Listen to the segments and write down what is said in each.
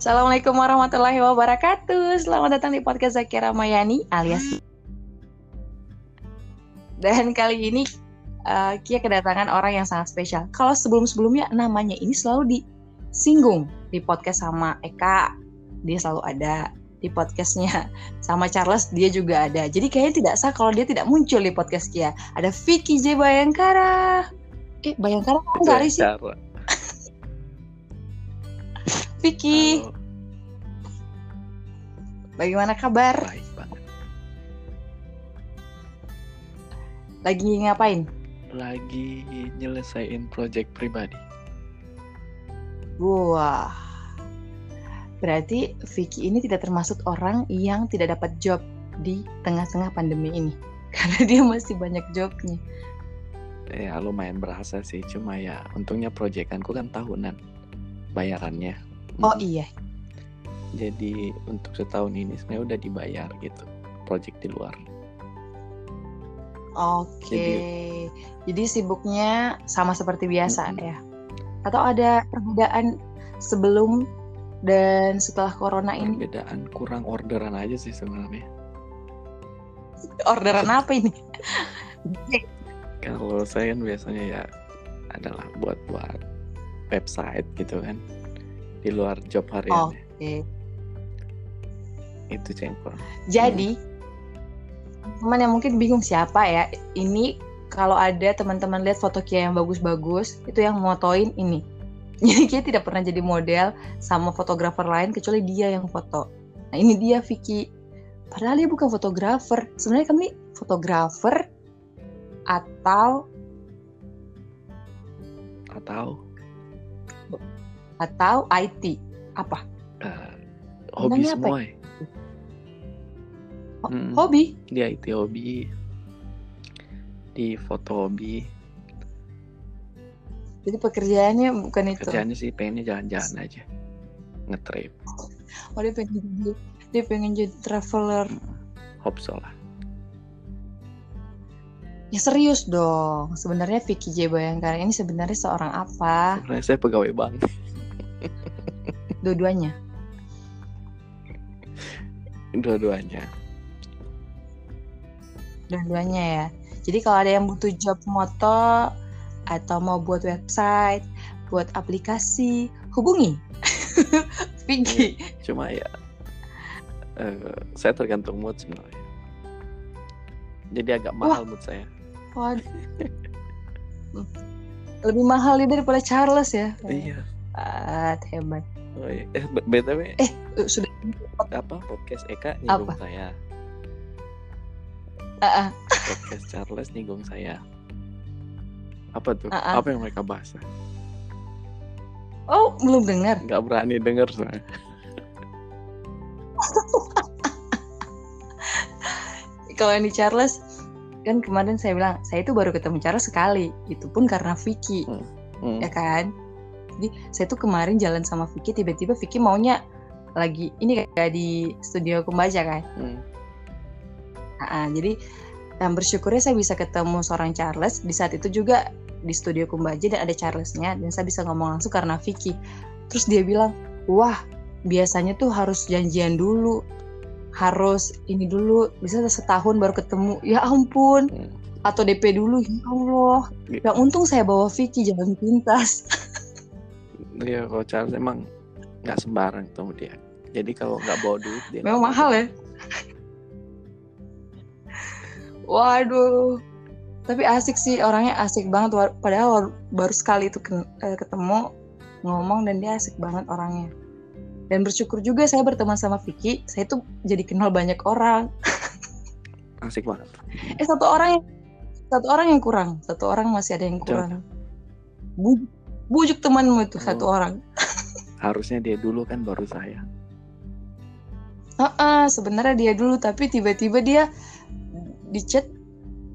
Assalamualaikum warahmatullahi wabarakatuh. Selamat datang di podcast Zakira Mayani alias Dan kali ini uh, Kia kedatangan orang yang sangat spesial. Kalau sebelum-sebelumnya namanya ini selalu disinggung di podcast sama Eka. Dia selalu ada di podcastnya sama Charles dia juga ada. Jadi kayaknya tidak sah kalau dia tidak muncul di podcast Kia. Ada Vicky J Bayangkara. Eh Bayangkara kan enggak sih? Vicky. Halo. Bagaimana kabar? Baik banget. Lagi ngapain? Lagi nyelesain project pribadi. Wah. Berarti Vicky ini tidak termasuk orang yang tidak dapat job di tengah-tengah pandemi ini. Karena dia masih banyak jobnya. Ya lumayan berasa sih, cuma ya untungnya proyekanku kan tahunan bayarannya Oh iya. Jadi untuk setahun ini sebenarnya udah dibayar gitu, project di luar. Oke. Jadi, Jadi sibuknya sama seperti biasa mm -hmm. ya. Atau ada perbedaan sebelum dan setelah corona ini? Perbedaan kurang orderan aja sih sebenarnya. Orderan apa ini? Kalau saya kan biasanya ya adalah buat buat website gitu kan di luar job harian. Oke. Okay. Itu cengkol. Jadi hmm. teman yang mungkin bingung siapa ya ini kalau ada teman-teman lihat foto Kia yang bagus-bagus itu yang motoin ini. Jadi Kia tidak pernah jadi model sama fotografer lain kecuali dia yang foto. Nah ini dia Vicky. Padahal dia bukan fotografer. Sebenarnya kami fotografer atau atau atau IT apa? Uh, hobi Namanya semua. Ya? hmm, hobi? Di IT hobi, di foto hobi. Jadi pekerjaannya bukan itu. Pekerjaannya sih pengennya jalan-jalan aja, ngetrip. Oh dia pengen jadi dia pengen jadi traveler. Hmm, hope so lah. Ya serius dong. Sebenarnya Vicky J Bayangkara ini sebenarnya seorang apa? Sebenarnya saya pegawai bank. Dua-duanya. Dua-duanya. Dua-duanya ya. Jadi kalau ada yang butuh job moto atau mau buat website, buat aplikasi, hubungi. Vicky. Iya, cuma ya, uh, saya tergantung mood sebenarnya. Jadi agak mahal Wah. mood saya. Waduh. Lebih mahal daripada Charles ya. Iya hebat hebat oh, iya. eh btw eh sudah apa podcast Eka nyinggung apa? saya uh -uh. podcast Charles nyinggung saya apa tuh uh -uh. apa yang mereka bahas oh belum dengar nggak berani dengar soalnya kalau ini Charles kan kemarin saya bilang saya itu baru ketemu Charles sekali itu pun karena Vicky hmm. Hmm. ya kan jadi saya tuh kemarin jalan sama Vicky tiba-tiba Vicky maunya lagi ini kayak di studio Kumbaja kan? Hmm. nah, jadi dan bersyukurnya saya bisa ketemu seorang Charles. Di saat itu juga di studio Kumbaja dan ada Charlesnya dan saya bisa ngomong langsung karena Vicky. Terus dia bilang wah biasanya tuh harus janjian dulu harus ini dulu bisa setahun baru ketemu. Ya ampun. Hmm. atau DP dulu ya Allah. Yang untung saya bawa Vicky jangan pintas Iya, kalau Charles emang nggak sembarang ketemu dia. Jadi kalau nggak bawa duit dia. Memang mahal ya. Waduh. Tapi asik sih orangnya asik banget. Padahal baru sekali itu eh, ketemu ngomong dan dia asik banget orangnya. Dan bersyukur juga saya berteman sama Vicky. Saya tuh jadi kenal banyak orang. asik banget. Eh satu orang yang satu orang yang kurang, satu orang masih ada yang kurang. Bu bujuk temanmu itu oh. satu orang. Harusnya dia dulu kan baru saya. Uh -uh, sebenarnya dia dulu tapi tiba-tiba dia di chat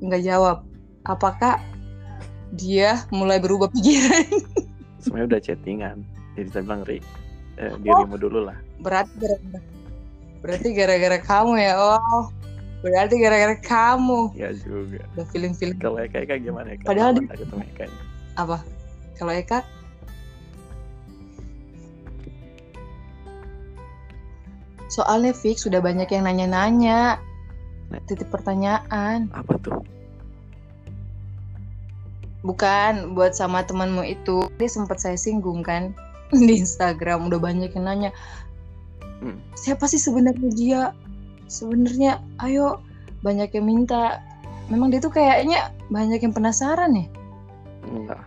nggak jawab. Apakah dia mulai berubah pikiran? Sebenarnya udah chattingan. Jadi saya bilang Ri eh, dirimu oh, dulu lah. Berarti gara-gara berarti gara-gara kamu ya? Oh berarti gara-gara kamu. Ya juga. Udah feeling feeling kalau Eka Eka gimana? Eka? Padahal di... ketemu Eka? Apa kalau Eka? Soalnya fix sudah banyak yang nanya-nanya. Titip pertanyaan. Apa tuh? Bukan buat sama temanmu itu. Dia sempat saya singgung kan di Instagram udah banyak yang nanya. Hmm. Siapa sih sebenarnya dia? Sebenarnya ayo banyak yang minta. Memang dia tuh kayaknya banyak yang penasaran ya? Enggak.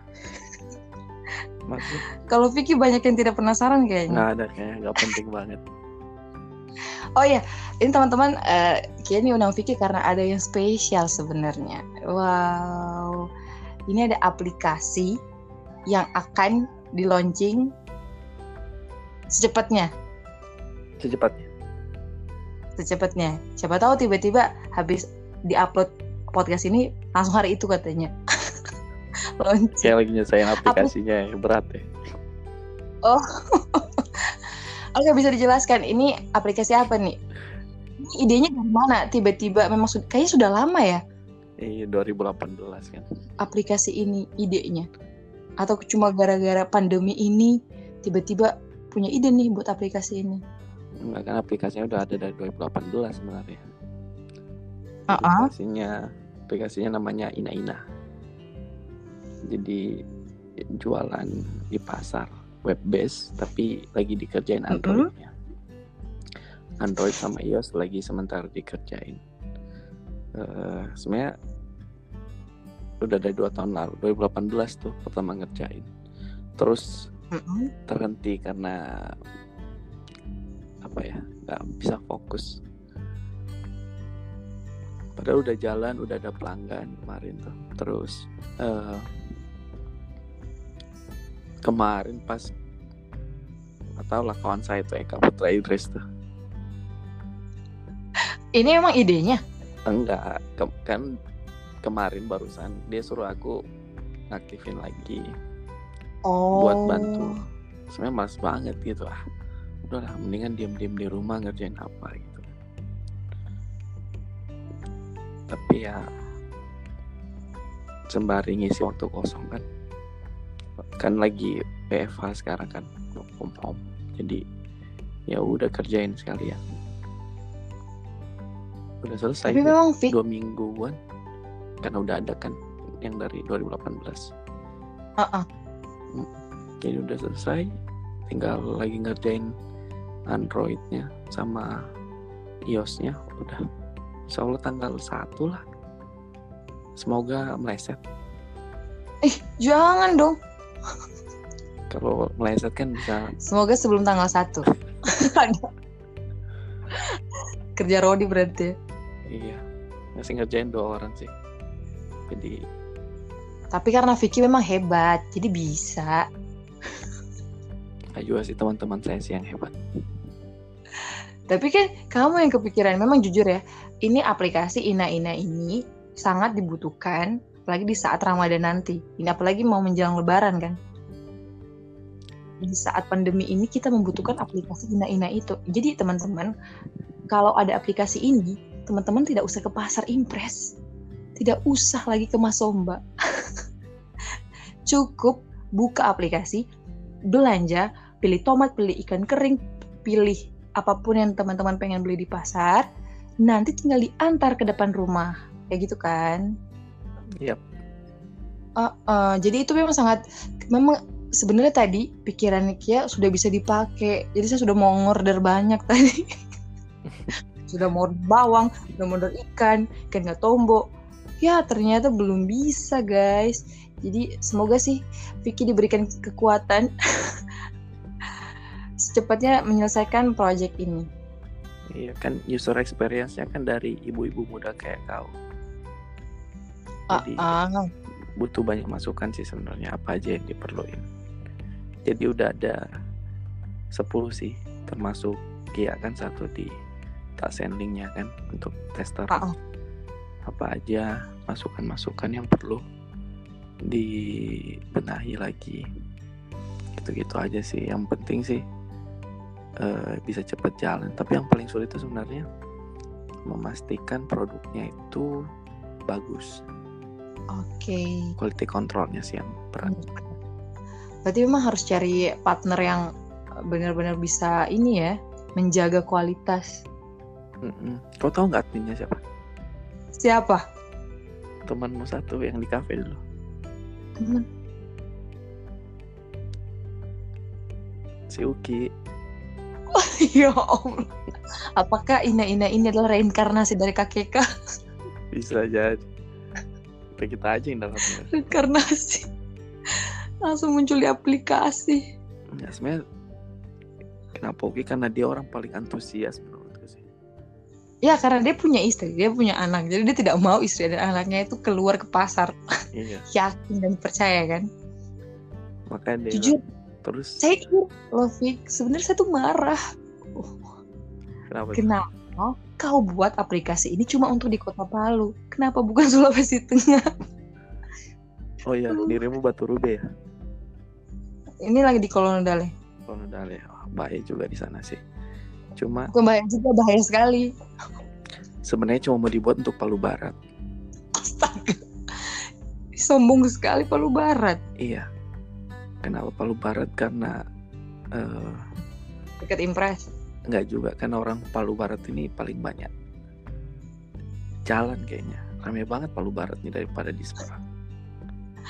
Kalau Vicky banyak yang tidak penasaran kayaknya. Nggak ada kayaknya, nggak penting banget. Oh iya, ini teman-teman, uh, kayaknya undang Vicky karena ada yang spesial sebenarnya. Wow, ini ada aplikasi yang akan di launching secepatnya. Secepatnya. Secepatnya. Siapa tahu tiba-tiba habis diupload podcast ini langsung hari itu katanya. launching. Kayak lagi nyesain aplikasinya Apa? berat ya. Oh. Oke, bisa dijelaskan ini aplikasi apa nih? idenya dari mana? Tiba-tiba memang sudah kayaknya sudah lama ya? Iya, 2018 kan. Aplikasi ini idenya. Atau cuma gara-gara pandemi ini tiba-tiba punya ide nih buat aplikasi ini? Enggak kan aplikasinya udah ada dari 2018 sebenarnya. Uh -uh. Aplikasinya aplikasinya namanya Ina Ina jadi jualan di pasar web base tapi lagi dikerjain Androidnya. Android sama iOS lagi sementara dikerjain. Uh, sebenarnya udah dari dua tahun lalu 2018 tuh pertama ngerjain. Terus terhenti karena apa ya nggak bisa fokus. Padahal udah jalan udah ada pelanggan kemarin tuh. Terus uh, kemarin pas nggak tahu lah kawan saya tuh Eka Putra Idris tuh. Ini emang idenya? Enggak ke kan kemarin barusan dia suruh aku ngaktifin lagi. Oh. buat bantu. Sebenarnya mas banget gitu ah udahlah mendingan diam-diam di rumah ngerjain apa gitu. Tapi ya sembari ngisi waktu kosong kan kan lagi PFH sekarang kan from home. Jadi ya udah kerjain sekalian. Udah selesai tapi memang fit. dua mingguan. Karena udah ada kan yang dari 2018 uh -uh. jadi udah selesai tinggal lagi ngerjain Androidnya sama iOSnya udah. Insya Allah tanggal satu lah. Semoga meleset. Eh jangan dong kalau meleset kan bisa. Semoga sebelum tanggal 1 Kerja Rodi berarti. Iya. Masih ngerjain dua orang sih. Jadi. Tapi karena Vicky memang hebat, jadi bisa. Ayo sih teman-teman saya sih yang hebat. Tapi kan kamu yang kepikiran, memang jujur ya, ini aplikasi Ina Ina ini sangat dibutuhkan apalagi di saat Ramadan nanti. Ini apalagi mau menjelang Lebaran kan. Di saat pandemi ini kita membutuhkan aplikasi Ina-Ina itu. Jadi teman-teman, kalau ada aplikasi ini, teman-teman tidak usah ke pasar impres. Tidak usah lagi ke Masomba. Cukup buka aplikasi, belanja, pilih tomat, pilih ikan kering, pilih apa pun yang teman-teman pengen beli di pasar, nanti tinggal diantar ke depan rumah. Kayak gitu kan? Yep. Uh, uh, jadi itu memang sangat memang sebenarnya tadi pikiran Kia sudah bisa dipakai. Jadi saya sudah mau ngorder banyak tadi. sudah mau bawang, sudah mau order ikan, ikan nggak tombo. Ya ternyata belum bisa guys. Jadi semoga sih Vicky diberikan kekuatan secepatnya menyelesaikan project ini. Iya kan user experience-nya kan dari ibu-ibu muda kayak kau jadi uh, butuh banyak masukan sih sebenarnya apa aja yang diperluin. Jadi udah ada 10 sih termasuk Kia kan satu di tak sendingnya kan untuk tester. Uh, apa aja masukan-masukan yang perlu dibenahi lagi. Gitu-gitu aja sih yang penting sih uh, bisa cepet jalan. Tapi yang paling sulit itu sebenarnya memastikan produknya itu bagus Oke. Okay. Quality controlnya sih yang berat. Berarti memang harus cari partner yang benar-benar bisa ini ya, menjaga kualitas. Mm-mm. Kau tahu nggak adminnya siapa? Siapa? Temanmu satu yang di kafe dulu. Temen. Si Uki. ya Allah. Apakah Ina-Ina ini adalah reinkarnasi dari KKK? Bisa jadi. Kita kita aja yang dalamnya. Reinkarnasi. Langsung muncul di aplikasi. Ya sebenarnya kenapa Uki karena dia orang paling antusias menurutku sih. Ya karena dia punya istri, dia punya anak. Jadi dia tidak mau istri dan anaknya itu keluar ke pasar. Iya. Yakin dan percaya kan. Makanya dia Jujur, terus saya loh Fik, sebenarnya saya tuh marah. kenapa? Kenapa kau buat aplikasi ini cuma untuk di Kota Palu? Kenapa bukan Sulawesi Tengah? Oh iya, dirimu Batu Rube ya? Ini lagi di udah ya, wah, bahaya juga di sana sih. Cuma Bukan bahaya juga, bahaya sekali. sebenarnya cuma mau dibuat untuk Palu Barat. Astaga. Sombong sekali Palu Barat. Iya. Kenapa Palu Barat? Karena eh Dekat Impres. Nggak juga karena orang Palu Barat ini paling banyak jalan kayaknya. Rame banget Palu Barat nih daripada di Semarang.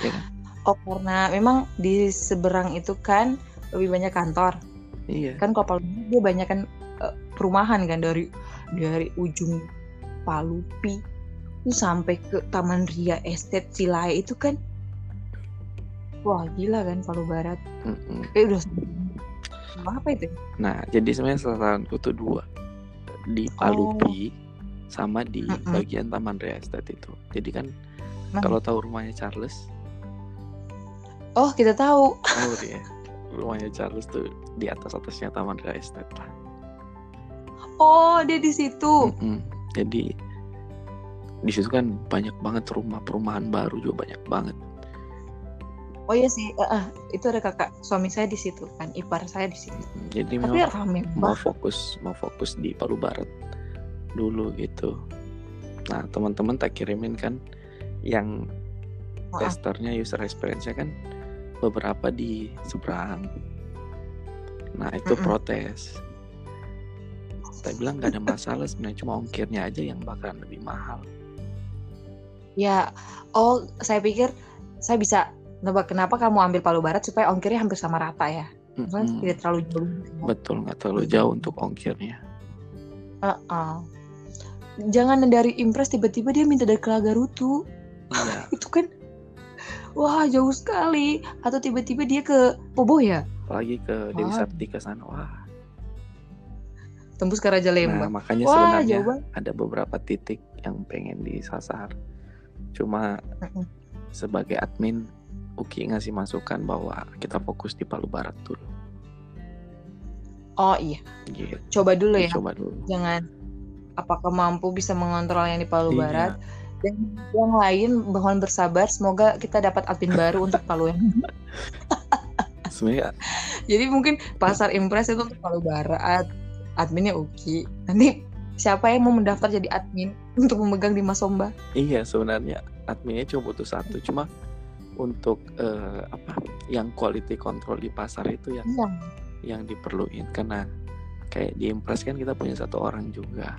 Ya kan? Oh karena memang di seberang itu kan lebih banyak kantor. Iya. Kan kalau Palu dia banyak kan eh, perumahan kan dari dari ujung Palupi itu sampai ke Taman Ria Estate Silai itu kan wah gila kan Palu Barat. Mm-mm. Eh udah apa itu? Nah, jadi sebenarnya sasaranku tuh dua di Palupi sama di Oh. Mm-mm. bagian Taman Ria Estate itu. Jadi kan Nah. kalau tahu rumahnya Charles, Oh kita tahu. tahu dia rumahnya Charles tuh di atas atasnya Taman Ria Estate lah. Oh dia di situ. Mm-mm. Jadi di situ kan banyak banget rumah perumahan baru juga banyak banget. Oh iya sih, eh, itu ada kakak suami saya di situ kan, ipar saya di situ. Mm, Jadi Tapi memang rame mau fokus mau fokus di Palu Barat dulu gitu. Nah teman-teman tak kirimin kan yang Maaf. testernya user experience-nya kan beberapa di seberang. Nah itu Mm-mm. protes. Saya bilang nggak ada masalah sebenarnya cuma ongkirnya aja yang bakalan lebih mahal. Ya, oh saya pikir saya bisa kenapa kamu ambil Palu Barat supaya ongkirnya hampir sama rata ya. Maksudnya Mm-mm. tidak terlalu jauh. Betul nggak terlalu jauh untuk ongkirnya. Heeh. Jangan dari Impres tiba-tiba dia minta dari Kelagarutu. Iya. Itu kan wah jauh sekali. Atau tiba-tiba dia ke Pobo ya, Apalagi ke Dewi. Sartika sana. Wah. tembus ke Raja Nah Lembang. makanya Wah, sebenarnya jauh ada beberapa titik yang pengen disasar. Cuma Mm-mm. sebagai admin Uki ngasih masukan bahwa kita fokus di Palu Barat dulu. Oh iya, Gitu. coba dulu ya. Coba dulu. Jangan apakah mampu bisa mengontrol yang di Palu Iya. Barat dan yang lain mohon bersabar semoga kita dapat admin baru untuk Palu yang Sebenarnya jadi mungkin pasar impres itu untuk Palu Barat adminnya Uki nanti siapa yang mau mendaftar jadi admin untuk memegang di Masomba iya sebenarnya adminnya cuma butuh satu. Cuma untuk eh, apa yang quality control di pasar itu yang iya. yang diperluin. Karena kayak di Impress kan kita punya satu orang juga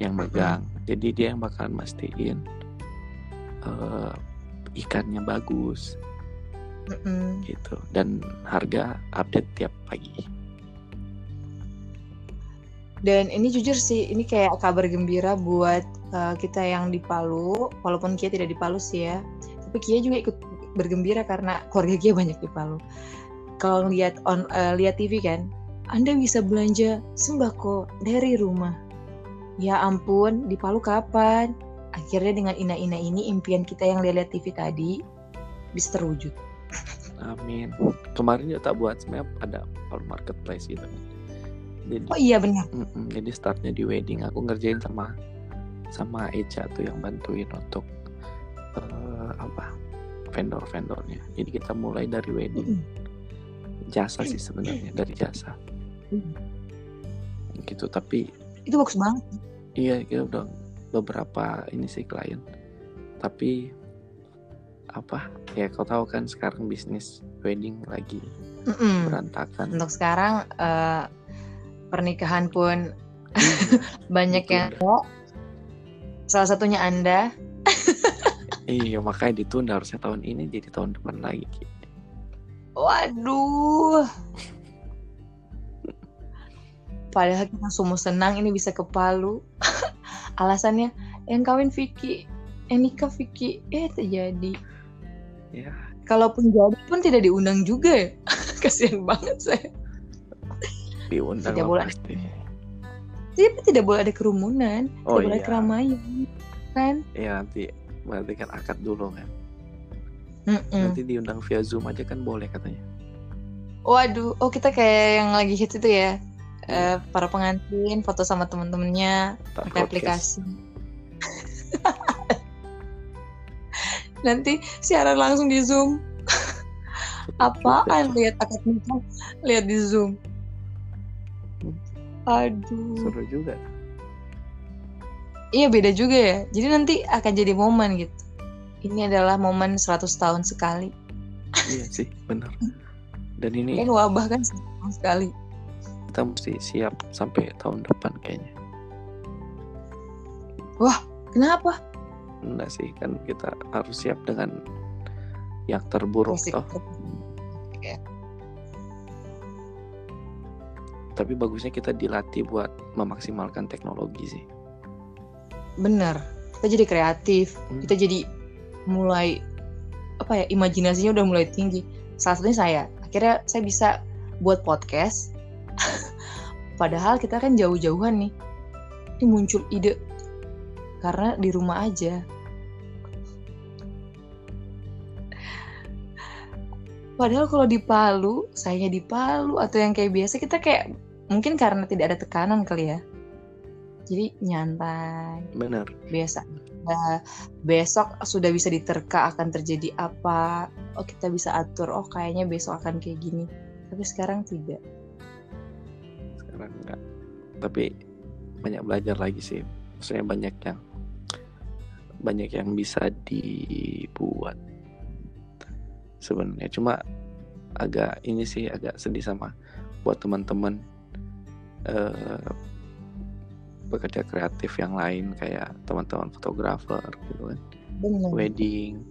yang megang. Jadi dia yang bakalan mastiin eh, ikannya bagus. Mm-mm. gitu. Dan harga update tiap pagi. Dan ini jujur sih ini kayak kabar gembira buat uh, kita yang di Palu. Walaupun Kia tidak di Palu sih ya tapi Kia juga ikut bergembira karena keluarga Kia banyak di Palu. Kalau lihat on uh, lihat TV kan Anda bisa belanja sembako dari rumah. Ya ampun di Palu kapan? Akhirnya dengan Ina-Ina ini impian kita yang lihat TV tadi bisa terwujud. Amin. Kemarin juga tak buat sebenarnya ada Palu marketplace gitu. Jadi oh iya benar. Mm-mm, jadi startnya di wedding. Aku ngerjain sama sama Eca tuh yang bantuin untuk eh, apa? Vendor-vendornya. Jadi kita mulai dari wedding. Jasa sih sebenarnya dari jasa. Gitu tapi itu bagus banget. Iya kita udah beberapa ini sih klien. Tapi apa? Ya kau tahu kan sekarang bisnis wedding lagi Mm-mm. berantakan. Untuk sekarang eh, pernikahan pun banyak yang salah satunya anda iya makanya ditunda harusnya tahun ini jadi tahun depan lagi waduh. Padahal kita semua senang ini bisa ke Palu alasannya yang kawin Vicky yang nikah Vicky eh terjadi. Ya. Kalaupun jadi pun tidak diundang juga ya. Kasihan banget saya. Diundang tidak boleh. pasti. Tapi tidak boleh ada kerumunan oh, tidak boleh iya. keramaian kan? Iya nanti berarti kan akad dulu kan? Mm-mm. nanti diundang via zoom aja kan boleh katanya. Waduh oh kita kayak yang lagi hits itu ya? Uh, para pengantin foto sama teman-temannya pakai aplikasi. Nanti siaran langsung di zoom. Apaan lihat akad nikah lihat di zoom. Aduh. Seru juga iya beda juga ya. Jadi nanti akan jadi momen gitu. Ini adalah momen 100 tahun sekali. Iya sih benar. Dan ini kan wabah kan sekali. Kita mesti siap sampai tahun depan kayaknya. Wah kenapa? Enggak sih kan kita harus siap dengan yang terburuk Musik. toh. ya. tapi bagusnya kita dilatih buat memaksimalkan teknologi sih bener. Kita jadi kreatif. Hmm. kita jadi mulai apa ya imajinasinya udah mulai tinggi. Salah satunya saya. Akhirnya saya bisa buat podcast. Padahal kita kan jauh-jauhan nih. Ini muncul ide. Karena di rumah aja. Padahal kalau di Palu, saya di Palu atau yang kayak biasa kita kayak mungkin karena tidak ada tekanan kali ya. Jadi nyantai. Benar. Biasa. Nah, besok sudah bisa diterka akan terjadi apa. Oh kita bisa atur. Oh kayaknya besok akan kayak gini. Tapi sekarang tidak. Sekarang enggak. Tapi banyak belajar lagi sih. Maksudnya banyak yang banyak yang bisa dibuat sebenarnya cuma agak ini sih agak sedih sama buat teman-teman uh, bekerja kreatif yang lain kayak teman-teman fotografer gitu kan. Bener. wedding.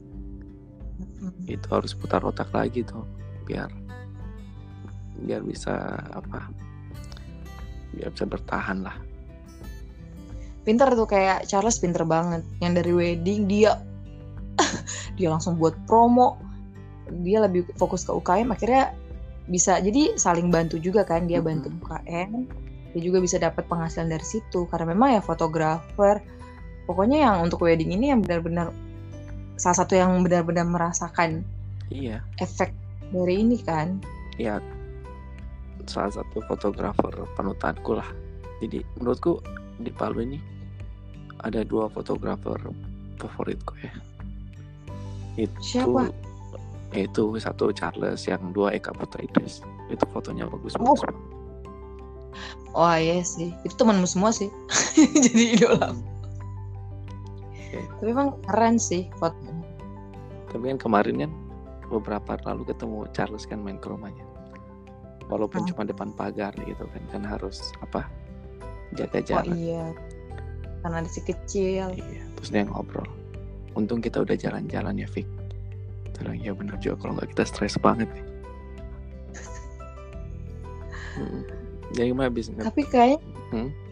Mm-hmm. itu harus putar otak lagi tuh biar biar bisa apa biar bisa bertahan lah. Pinter tuh kayak Charles pinter banget. Yang dari wedding dia dia langsung buat promo. Dia lebih fokus ke UKM akhirnya bisa jadi saling bantu juga kan dia bantu UKM dia juga bisa dapat penghasilan dari situ karena memang ya fotografer pokoknya yang untuk wedding ini yang benar-benar salah satu yang benar-benar merasakan iya. efek dari ini kan? Iya. Salah satu fotografer panutanku lah. Jadi menurutku di Palu ini ada dua fotografer favoritku ya. Itu siapa? Itu satu Charles yang dua Eka Putra Idris itu fotonya bagus oh. bagus oh iya sih. Itu temanmu semua sih. Jadi idola. Okay. tapi emang keren sih fotonya. Tapi kan kemarin kan beberapa lalu ketemu Charles kan main ke rumahnya. Walaupun oh. cuma depan pagar gitu kan kan harus apa jaga jarak. oh, iya. Karena ada si kecil. Iya terus dia ngobrol. Untung kita udah jalan-jalan ya Vic. Bilang ya benar juga kalau nggak kita stres banget nih. Hmm. Jadi gimana bisnis tapi kayak hmm?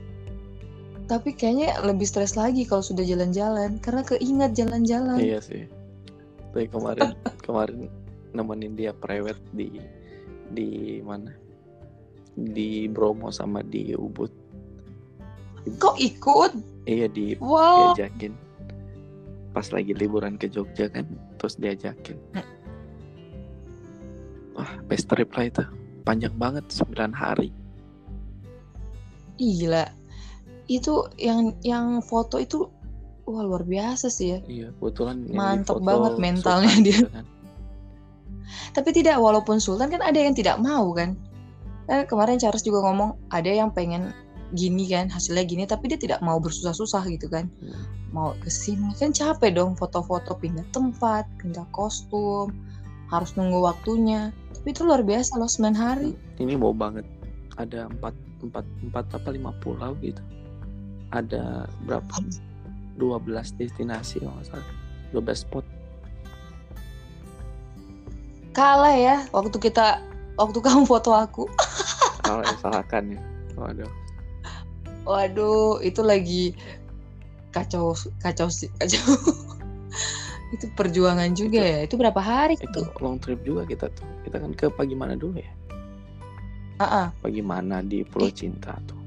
tapi kayaknya lebih stres lagi kalau sudah jalan-jalan. Karena keingat jalan-jalan. Iya sih. Tapi kemarin kemarin nemenin dia private di di mana? Di Bromo sama di Ubud. Kok ikut? Iya di wow. diajakin. Pas lagi liburan ke Jogja kan terus diajakin. Hmm. wah best trip lah itu. Panjang banget 9 hari gila. Itu yang yang foto itu wah luar biasa sih ya. Iya kebetulan mantap banget mentalnya Sultan dia. kan. tapi tidak walaupun Sultan kan ada yang tidak mau kan. Eh, kemarin Charles juga ngomong ada yang pengen gini kan hasilnya gini tapi dia tidak mau bersusah-susah gitu kan. Hmm. mau ke sini kan capek dong foto-foto pindah tempat pindah kostum harus nunggu waktunya. Tapi itu luar biasa loh 9 hari. Ini mau banget ada empat empat empat apa lima pulau gitu. Ada berapa? 12 destinasi kalau nggak salah. 12 spot. Kalah ya waktu kita waktu kamu foto aku. Kalau yang salahkan ya. Waduh. Waduh itu lagi kacau kacau sih kacau. Itu perjuangan juga ya. Itu berapa hari itu long trip juga kita tuh. Kita kan ke pagi mana dulu ya uh-uh. pagi mana di Pulau Cinta tuh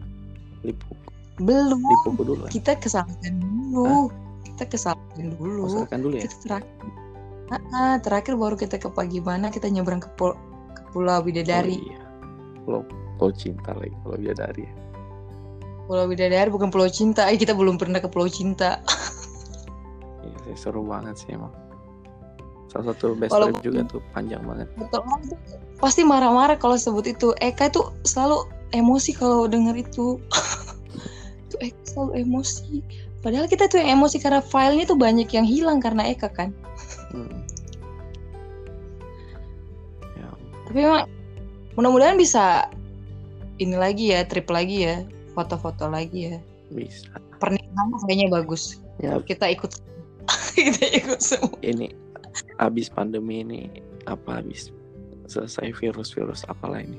Lipu belum Lipuku dulu kan? kita kesalahan dulu Hah? kita kesalahan dulu kesalahan dulu ya kita terakhir uh, terakhir baru kita ke pagi mana kita nyebrang ke, pul ke Pulau Bidadari oh, iya. Pulau Pulau Cinta lagi Pulau Bidadari ya Pulau Bidadari bukan Pulau Cinta eh kita belum pernah ke Pulau Cinta Iya seru banget sih emang. Salah satu best Walaupun, juga tuh panjang banget. Betul Pasti marah-marah kalau sebut itu. Eka itu selalu emosi kalau denger itu. itu Eka selalu emosi. Padahal kita tuh yang emosi karena filenya tuh banyak yang hilang karena Eka kan. Hmm. Ya. Tapi emang mudah-mudahan bisa ini lagi ya, trip lagi ya, foto-foto lagi ya. Bisa. Pernikahan kayaknya bagus. Ya. Kita ikut kita ikut semua ini habis pandemi ini apa habis selesai virus-virus apalah ini?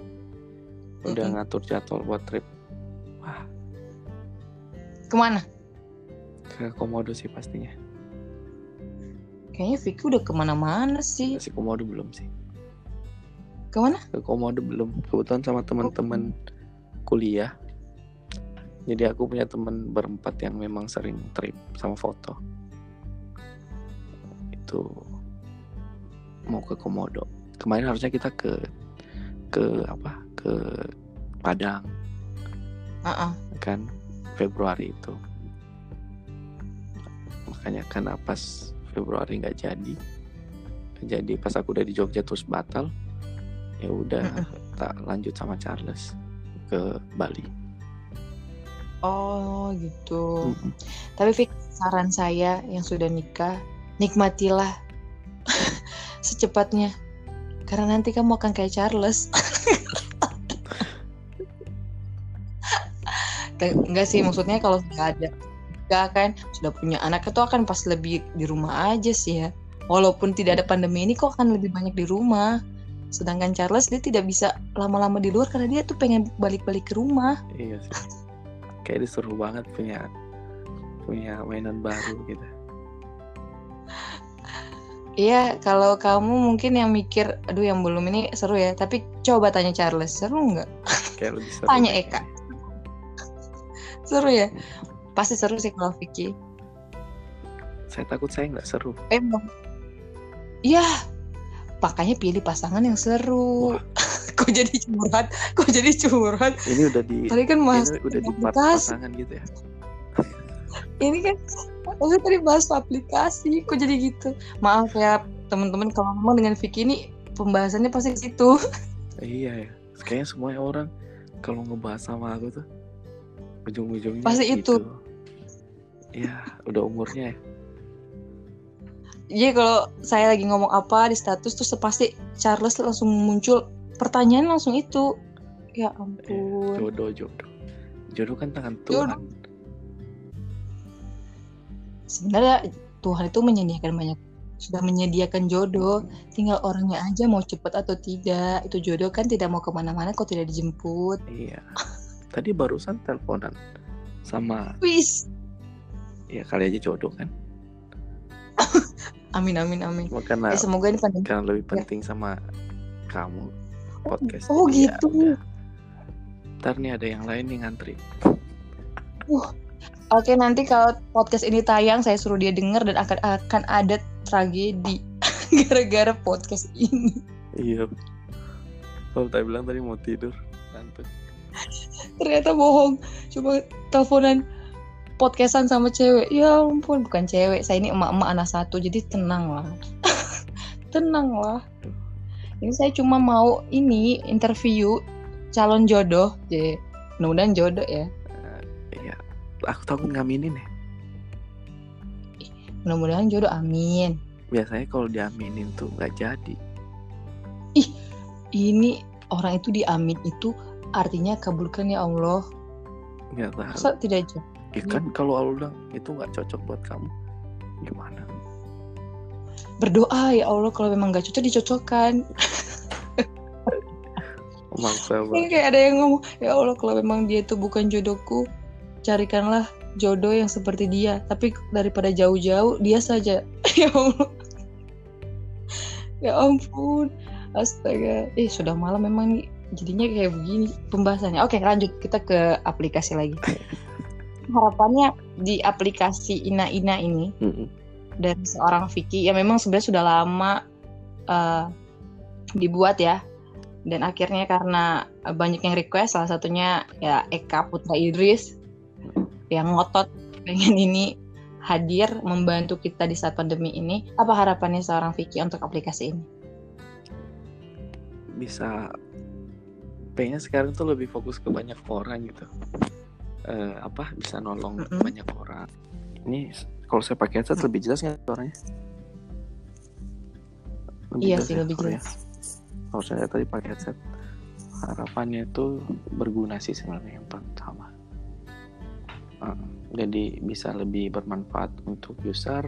Udah mm -hmm. ngatur jadwal buat trip. Wah. Ke mana? Ke komodo sih pastinya. Kayaknya Vicky udah ke mana-mana sih. Si komodo belum sih? Ke mana? Ke komodo belum. Kebetulan sama teman-teman kuliah. Jadi aku punya teman berempat yang memang sering trip sama foto. Itu mau ke Komodo. Kemarin harusnya kita ke ke apa? Ke Padang. Uh -uh. kan Februari itu. Makanya kan pas Februari nggak jadi jadi. Pas aku udah di Jogja terus batal ya udah uh -uh. tak lanjut sama Charles ke Bali. Oh gitu. Tapi Fik, saran saya yang sudah nikah nikmatilah secepatnya. Karena nanti kamu akan kayak Charles. Enggak sih maksudnya kalau nggak ada nggak kan sudah punya anak itu akan pas lebih di rumah aja sih ya. Walaupun tidak ada pandemi ini kok akan lebih banyak di rumah. Sedangkan Charles dia tidak bisa lama-lama di luar karena dia tuh pengen balik-balik ke rumah. Iya sih. Kayak disuruh banget punya punya mainan baru gitu Iya, kalau kamu mungkin yang mikir, aduh yang belum ini seru ya. Tapi coba tanya Charles, seru nggak? Kayak lebih seru. Tanya Eka. seru ya? Pasti seru sih kalau Vicky. Saya takut saya nggak seru. Emang. Iya. Makanya pilih pasangan yang seru. Kok jadi curhat? Kok jadi curhat? Ini udah di. Tadi kan mas. Ini udah di pasangan gitu ya. ini kan aku tadi bahas aplikasi kok jadi gitu? Maaf ya teman-teman kalau ngomong dengan Vicky ini pembahasannya pasti ke situ. Iya ya kayaknya semua orang kalau ngebahas sama aku tuh ujung-ujungnya pasti gitu. itu. Ya udah umurnya ya. Iya kalau saya lagi ngomong apa di status tuh pasti Charles langsung muncul pertanyaan langsung itu. Ya ampun. jodoh jodoh. Jodoh kan tangan Tuhan. Jodoh sebenarnya Tuhan itu menyediakan banyak sudah menyediakan jodoh. Tinggal orangnya aja mau cepet atau tidak. Itu jodoh kan tidak mau ke mana-mana kok tidak dijemput. Iya. Tadi barusan teleponan sama wis. Ya kali aja jodoh kan? Amin amin amin. Karena ya, semoga ini penting karena lebih penting ya. sama kamu podcast oh, oh gitu. Ya, ntar nih ada yang lain nih ngantri. Uh Oke nanti kalau podcast ini tayang saya suruh dia denger dan akan akan ada tragedi gara-gara podcast ini. Iya. Kalau tadi bilang tadi mau tidur, ngantuk. Ternyata bohong. Coba teleponan podcastan sama cewek. Ya ampun, bukan cewek. Saya ini emak-emak anak satu, jadi tenang lah. tenang lah. Ini saya cuma mau ini interview calon jodoh. Jadi mudah-mudahan jodoh ya aku takut ngaminin ya mudah-mudahan jodoh amin. Biasanya kalau diaminin tuh nggak jadi. Ih ini orang itu diamin itu artinya kabulkan ya Allah. Nggak tahu. Masa tidak aja ya kan kalau Allah bilang itu nggak cocok buat kamu. Gimana? Berdoa ya Allah kalau memang gak cocok dicocokkan. Maksa kayak ada yang ngomong ya Allah kalau memang dia itu bukan jodohku carikanlah jodoh yang seperti dia. Tapi daripada jauh-jauh dia saja. Ya Allah. Ya ampun. Astaga. Eh sudah malam memang nih. Jadinya kayak begini pembahasannya. Oke lanjut. Kita ke aplikasi lagi. Harapannya di aplikasi Ina Ina ini Mm -mm. dari seorang Vicky yang memang sebenarnya sudah lama eh, dibuat ya. Dan akhirnya karena banyak yang request salah satunya ya Eka Putra Idris yang ngotot pengen ini hadir membantu kita di saat pandemi ini apa harapannya seorang Vicky untuk aplikasi ini bisa pengennya sekarang tuh lebih fokus ke banyak orang gitu Eh, apa bisa nolong Mm-mm. banyak orang ini kalau saya pakai headset lebih jelas nggak suaranya Iya sih, ya lebih suaranya? jelas. kalau saya tadi pakai headset harapannya itu berguna sih sebenarnya yang pertama Eh, jadi bisa lebih bermanfaat untuk user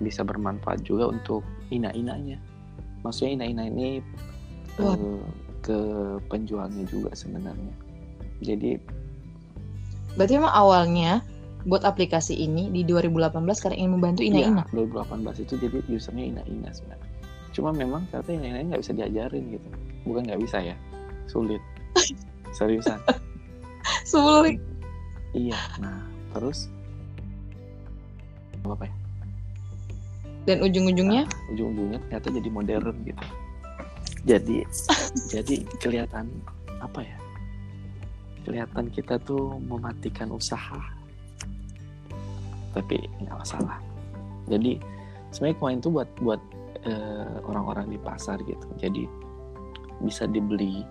bisa bermanfaat juga untuk ina-inanya maksudnya ina-ina ini eh, ke penjualnya juga sebenarnya jadi berarti memang awalnya buat aplikasi ini di 2018 karena ingin membantu Ina Ina Iya, 2018 itu jadi usernya ina-ina sebenarnya. Cuma memang ternyata ina-ina nggak bisa diajarin gitu. Bukan nggak bisa ya, sulit. Seriusan. sulit iya. Nah, terus apa ya? dan ujung-ujungnya Nah, ujung-ujungnya ternyata jadi modern gitu. Jadi jadi kelihatan apa ya? Kelihatan kita tuh mematikan usaha. Tapi nggak masalah. Jadi sebenarnya kemarin tuh buat buat eh, orang-orang di pasar gitu. Jadi bisa dibeli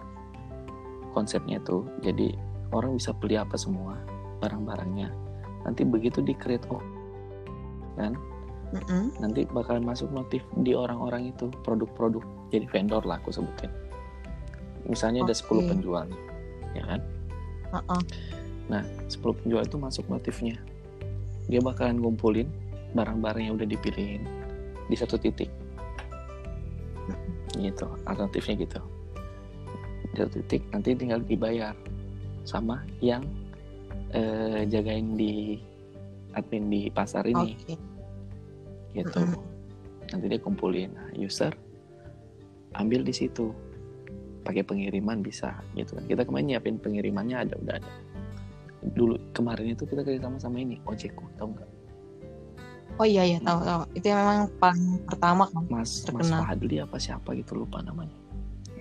konsepnya tuh. Jadi orang bisa beli apa semua barang-barangnya. Nanti begitu di create oh, kan Mm-mm. nanti bakalan masuk notif di orang-orang itu produk-produk jadi vendor lah aku sebutin misalnya ada 10 Oke. penjual nih ya kan Uh-uh. nah 10 penjual itu masuk notifnya dia bakalan ngumpulin barang-barang yang udah dipilihin di satu titik gitu alternatifnya gitu di satu titik nanti tinggal dibayar sama yang eh, jagain di admin di pasar ini Oke. gitu Mm-mm. nanti dia kumpulin nah, user ambil di situ pakai pengiriman bisa gitu kan kita kemarin nyiapin pengirimannya ada udah ada dulu kemarin itu kita kerja sama sama ini ojekku tahu nggak Oh iya iya tahu tahu. Itu yang memang paling pertama kan. mas mas Terkenal. Fadli apa siapa gitu lupa namanya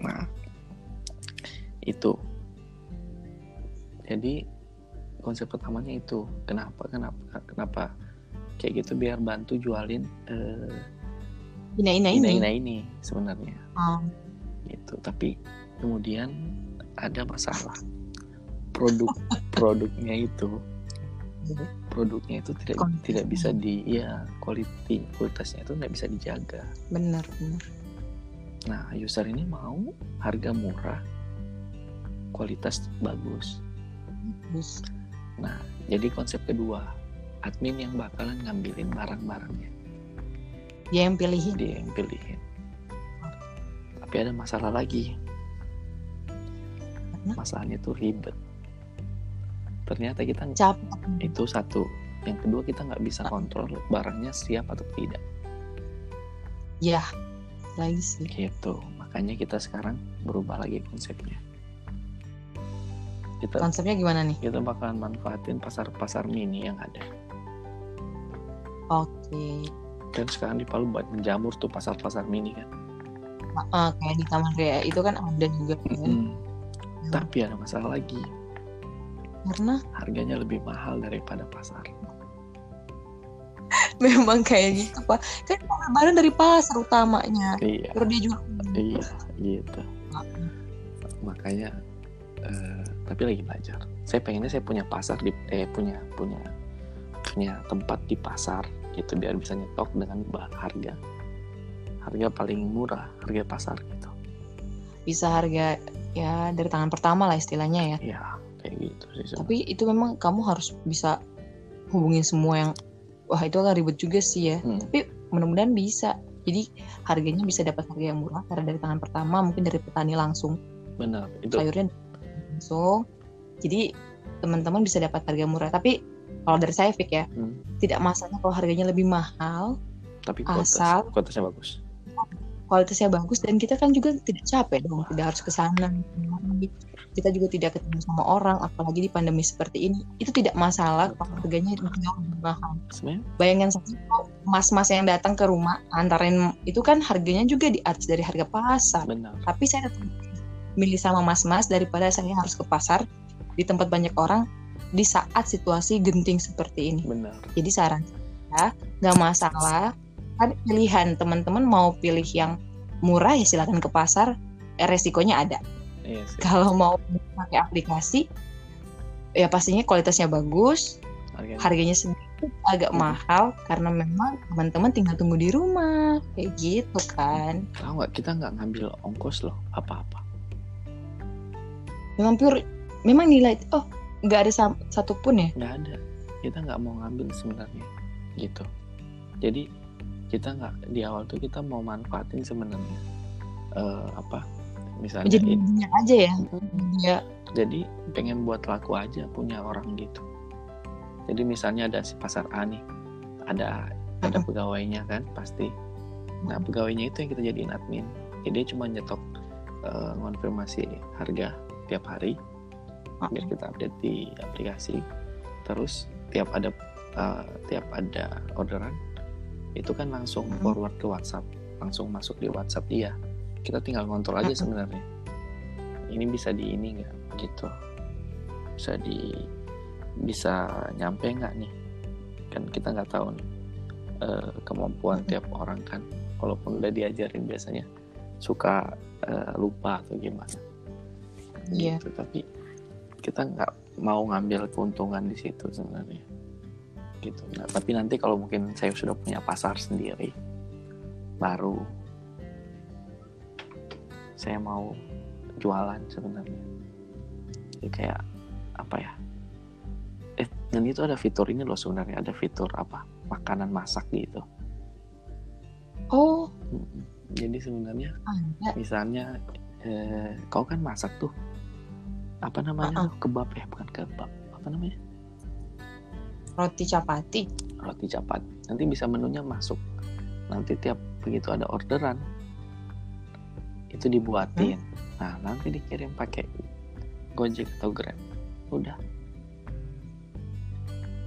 nah itu jadi konsep pertamanya itu. Kenapa kenapa kenapa? Kayak gitu biar bantu jualin eh, Ina Ina ini. ina-ina ini sebenarnya. Oh, gitu. Tapi kemudian ada masalah. Produk produknya itu produknya itu tidak Kualitasnya. tidak bisa di ya quality kualitasnya itu nggak bisa dijaga. Benar benar. nah user ini mau harga murah kualitas bagus nah jadi konsep kedua admin yang bakalan ngambilin barang-barangnya. Dia yang pilihin. dia yang pilihin. Tapi ada masalah lagi. Karena masalahnya itu ribet. Ternyata kita capek. itu satu. Yang kedua kita nggak bisa kontrol barangnya siap atau tidak. Ya, lagi sih. gitu. Makanya kita sekarang berubah lagi konsepnya kita Konsepnya gimana nih? kita bakalan manfaatin pasar-pasar mini yang ada Oke. dan sekarang di Palu buat menjamur tuh pasar-pasar mini kan Ah, kayak di Taman Ria itu kan ada juga kan. Mm-mm. tapi ada masalah lagi Karena harganya lebih mahal daripada pasar memang kayak gitu pak. Kan barang dari pasar utamanya. iya Baru dia jual. iya gitu makanya eh, tapi lagi belajar saya pengennya saya punya pasar di eh punya punya punya tempat di pasar gitu biar bisa nyetok dengan harga harga paling murah harga pasar gitu Bisa harga ya dari tangan pertama lah istilahnya ya. Iya, kayak gitu sih. Tapi itu memang kamu harus bisa hubungin semua yang wah itu agak ribet juga sih ya. Hmm. Tapi mudah-mudahan bisa. Jadi harganya bisa dapat harga yang murah karena dari tangan pertama mungkin dari petani langsung. Benar. Itu. Sayurnya langsung. Jadi teman-teman bisa dapat harga murah. Tapi kalau dari saya Fik ya, hmm. tidak masalah kalau harganya lebih mahal. Tapi kualitas, asal kualitasnya bagus kualitasnya bagus dan kita kan juga tidak capek dong tidak harus ke sana kita juga tidak ketemu sama orang apalagi di pandemi seperti ini itu tidak masalah kalau harganya jauh lebih mahal bayangkan saja mas-mas yang datang ke rumah antarin itu kan harganya juga di atas dari harga pasar Benar. tapi saya tetap milih sama mas-mas daripada saya harus ke pasar di tempat banyak orang di saat situasi genting seperti ini. Benar. jadi saran saya nggak masalah. Kan pilihan teman-teman mau pilih yang murah ya silakan ke pasar eh, resikonya ada. Iya kalau mau pakai aplikasi ya pastinya kualitasnya bagus harganya, harganya sedikit agak hmm. mahal karena memang teman-teman tinggal tunggu di rumah. Kayak gitu kan. Tahu nggak kita nggak ngambil ongkos loh apa-apa memang pure memang nilai oh nggak ada satupun ya? Nggak ada. Kita nggak mau ngambil sebenarnya gitu. Jadi kita nggak di awal tuh kita mau manfaatin sebenarnya uh, apa misalnya jadi ini, aja ya? Ya jadi pengen buat laku aja punya orang gitu. Jadi misalnya ada si pasar A nih ada ada pegawainya kan pasti. Nah pegawainya itu yang kita jadiin admin. Jadi dia cuma nyetok uh, konfirmasi harga tiap hari biar kita update di aplikasi. Terus tiap ada uh, tiap ada orderan itu kan langsung hmm. forward ke WhatsApp langsung masuk di WhatsApp. Dia kita tinggal ngontrol aja sebenarnya. Ini bisa di ini nggak? Gitu. Bisa di bisa nyampe nggak nih? Kan kita nggak tahu nih uh, kemampuan tiap orang kan. Walaupun udah diajarin biasanya suka uh, lupa atau gimana iya. gitu. tapi kita nggak mau ngambil keuntungan di situ sebenarnya. Gitu. Nah, tapi nanti kalau mungkin saya sudah punya pasar sendiri baru saya mau jualan sebenarnya. Jadi kayak apa ya? Eh dan itu ada fitur ini loh sebenarnya. Ada fitur apa? Makanan masak gitu. Oh. Jadi sebenarnya misalnya eh, kau kan masak tuh apa namanya? Uh -uh. kebab ya bukan kebab. Apa namanya? Roti capati roti capati nanti bisa menunya masuk. Nanti tiap begitu ada orderan itu dibuatin. Hmm? nah nanti dikirim pakai gojek atau grab. Udah.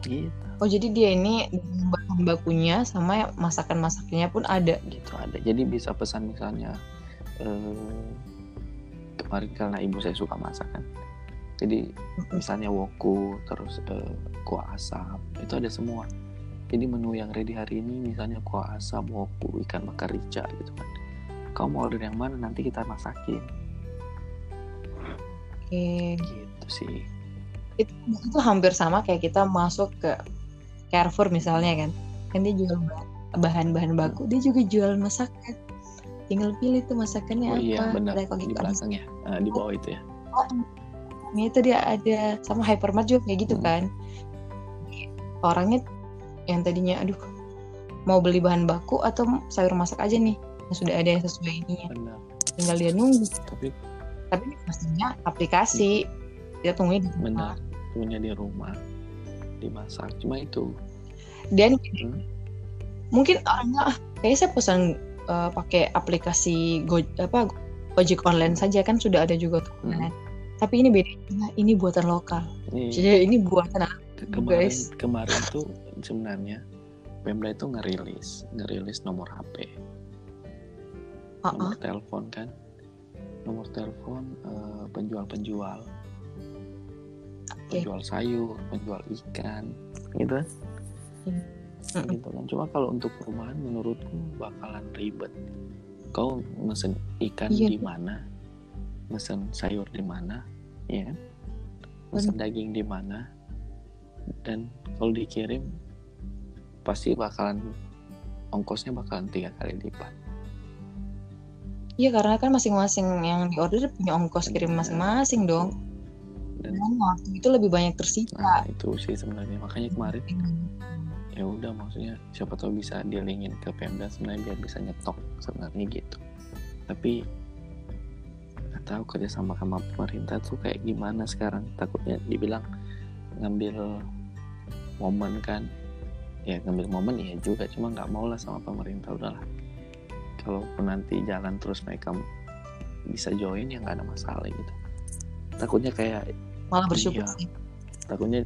Gitu. Oh jadi dia ini bahan bakunya sama masakan masaknya pun ada? Gitu ada. Jadi bisa pesan misalnya eh, kemarin karena ibu saya suka masakan jadi misalnya woku terus uh, kuah asam itu ada semua. Jadi menu yang ready hari ini misalnya kuah asam woku ikan bakar rica gitu kan. Kamu mau order yang mana nanti kita masakin. Oke. Okay. gitu sih. Itu, itu hampir sama kayak kita masuk ke Carrefour misalnya kan. Kan dia jual bahan-bahan baku dia juga jual masakan. Tinggal pilih tuh masakannya oh, iya, apa. benar. di belakang ya. Uh, di bawah itu ya. Oh, Nah, itu dia ada sama hypermart juga kayak gitu hmm. kan. Orangnya yang tadinya aduh mau beli bahan baku atau sayur masak aja nih yang sudah ada yang sesuai ini tinggal dia nunggu. Tapi tapi pastinya aplikasi. Dia tungguin di rumah. Benar. Tunggunya di rumah. Dimasak. Cuma itu. Dan hmm? mungkin orangnya ah, kayaknya saya pesan uh, pakai aplikasi go apa ojek online saja kan sudah ada juga tuh hmm. Tapi ini beda ini buatan lokal ini, jadi ini buatan kemarin guys. kemarin tuh sebenarnya Pemda itu ngerilis ngerilis nomor HP uh -uh. nomor telepon kan nomor telepon uh, penjual-penjual okay. penjual sayur penjual ikan gitu hmm. gitu kan cuma kalau untuk perumahan menurutku bakalan ribet kau mesen ikan iya. di mana mesen sayur di mana ya kan? Pesan daging di mana. Dan kalau dikirim pasti bakalan ongkosnya bakalan tiga kali lipat. Iya karena kan masing-masing yang di order punya ongkos kirim masing-masing dong. Dan waktu itu lebih banyak tersita. Nah, itu sih sebenarnya. Makanya kemarin ya udah maksudnya siapa tahu bisa dilingin ke Pemda sebenarnya biar bisa nyetok sebenarnya gitu. Tapi nggak tahu kerja sama sama pemerintah tuh kayak gimana sekarang. Takutnya dibilang ngambil momen kan. Ya ngambil momen ya juga cuma nggak mau lah sama pemerintah udahlah. Kalaupun nanti jalan terus mereka bisa join ya nggak ada masalah gitu. Takutnya kayak malah bersyukur iya, sih. takutnya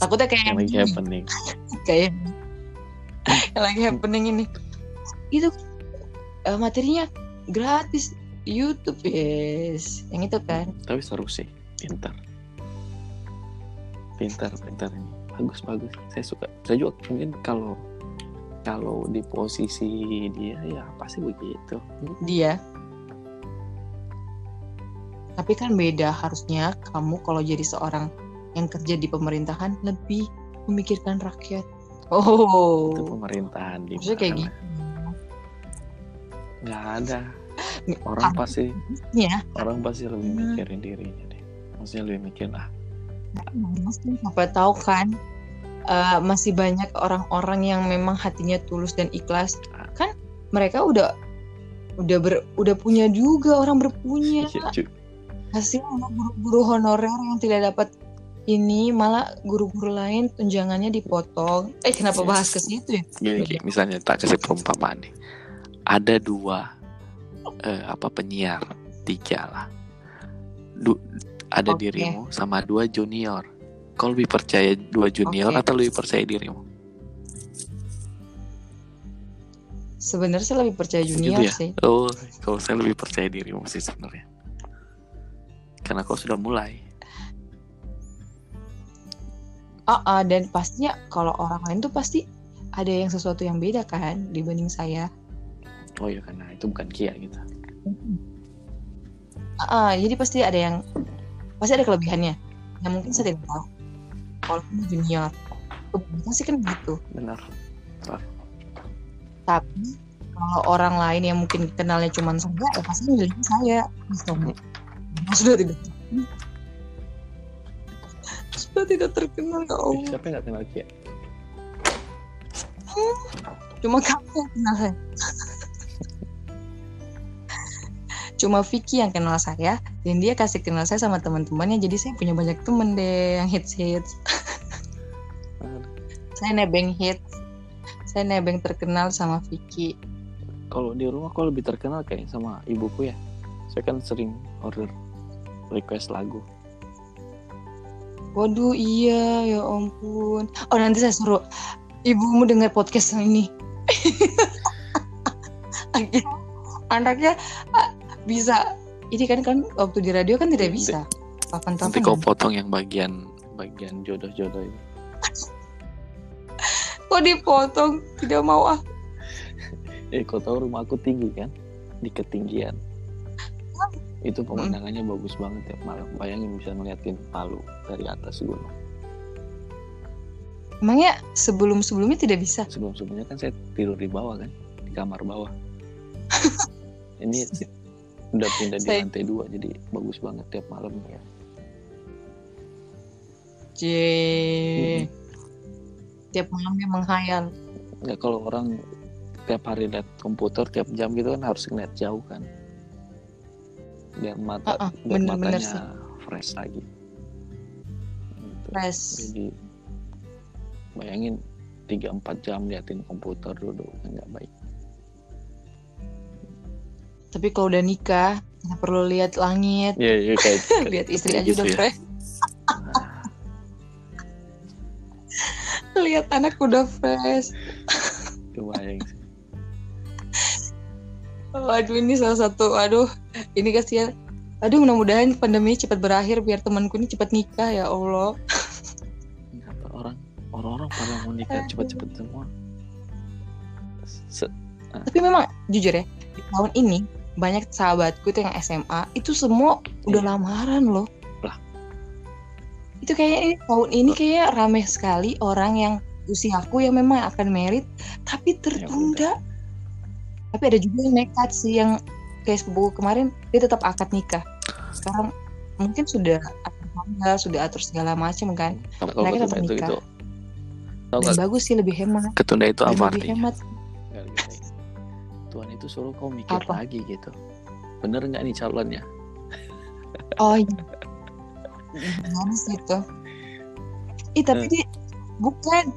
takutnya kayak yang lagi happening. Kayak yang lagi happening ini. Itu uh, materinya gratis YouTube yes. Yang itu kan? Tapi seru sih. Pintar. Pintar pintar ini. Bagus bagus. Saya suka. Saya juga mungkin kalau kalau di posisi dia ya pasti begitu. Dia. Tapi kan beda. Harusnya kamu kalau jadi seorang yang kerja di pemerintahan lebih memikirkan rakyat. Oh. Itu pemerintahan di maksudnya kayak gitu. Nggak ada orang pasti ya orang pasti lebih hmm. mikirin dirinya deh. Maksudnya lebih mikir ah apa tahu kan uh, masih banyak orang-orang yang memang hatinya tulus dan ikhlas. Kan mereka udah udah ber, udah punya juga orang berpunya. Iya, hasil guru-guru honorer yang tidak dapat ini malah guru-guru lain tunjangannya dipotong. Eh kenapa bahas ke situ ya? Gini, gini misalnya tak kasih perumpamaan nih. Ada dua uh, apa penyiar tiga lah du, ada okay. dirimu sama dua junior Kau lebih percaya dua junior okay. atau lebih percaya dirimu? Sebenarnya saya lebih percaya junior gitu ya? sih. Oh, kalau saya lebih percaya dirimu sih sebenarnya. Karena kau sudah mulai. Ah, uh, uh, dan pastinya kalau orang lain tuh pasti ada yang sesuatu yang beda kan dibanding saya. Oh iya karena itu bukan Kia gitu. Uh, jadi pasti ada yang pasti ada kelebihannya. Yang mungkin saya tidak tahu. Walaupun junior kebanyakan sih kan gitu. Benar. Tapi kalau orang lain yang mungkin kenalnya cuma saya ya pasti milih saya misalnya sudah tidak sudah tidak terkenal ya Allah. Siapa yang gak kenal Kia? Cuma kamu yang kenal saya cuma Vicky yang kenal saya dan dia kasih kenal saya sama teman-temannya jadi saya punya banyak temen deh yang hits hits saya nebeng hits. Saya nebeng terkenal sama Vicky. Kalau di rumah kok lebih terkenal kayak sama ibuku ya. Saya kan sering order request lagu. Waduh iya ya ampun. Oh nanti saya suruh ibumu dengar podcast ini. Anaknya bisa. Ini kan kan waktu di radio kan tidak bisa. Papan nanti kau potong yang bagian bagian jodoh-jodoh ini. Kok dipotong? Tidak mau ah. Eh kau tahu rumah aku tinggi kan? Di ketinggian. Itu pemandangannya hmm. bagus banget ya. Malam bayangin bisa ngeliatin Palu dari atas gunung. Emangnya sebelum sebelumnya tidak bisa? Sebelum sebelumnya kan saya tidur di bawah kan? Di kamar bawah. Ini udah pindah di lantai dua jadi bagus banget tiap malam. Ya C hmm. tiap malam dia menghayal nggak kalau orang tiap hari lihat komputer tiap jam gitu kan harus ngeliat jauh kan. Biar mata uh -uh, biar bener, matanya bener sih. fresh lagi. Gitu. fresh. Jadi bayangin 3-4 jam liatin komputer dulu nggak baik tapi kalau udah nikah nggak perlu lihat langit yeah, yeah, kayak, lihat istri aja gitu udah ya. fresh lihat anak udah fresh Waduh ini salah satu, aduh ini kasihan. Aduh mudah-mudahan pandemi cepat berakhir biar temanku ini cepat nikah ya Allah. Kenapa orang orang-orang pada mau nikah cepat-cepat semua? Se ah. Tapi memang jujur ya tahun ini banyak sahabatku tuh yang SMA itu semua udah iya. lamaran loh. Lah. Itu kayak ini tahun ini kayak rame sekali orang yang usiaku yang memang akan merit tapi tertunda. Ya, tapi ada juga yang nekat sih yang kayak sepupu kemarin dia tetap akad nikah. Sekarang mungkin sudah tanggal sudah atur segala macam kan. Mereka tetap nikah. itu, Dan bagus sih lebih hemat. ketunda itu apa lebih artinya hemat itu suruh kau mikir apa? lagi gitu. Bener nggak nih calonnya? Oh iya. Harus gitu Ih tapi hmm. bukan.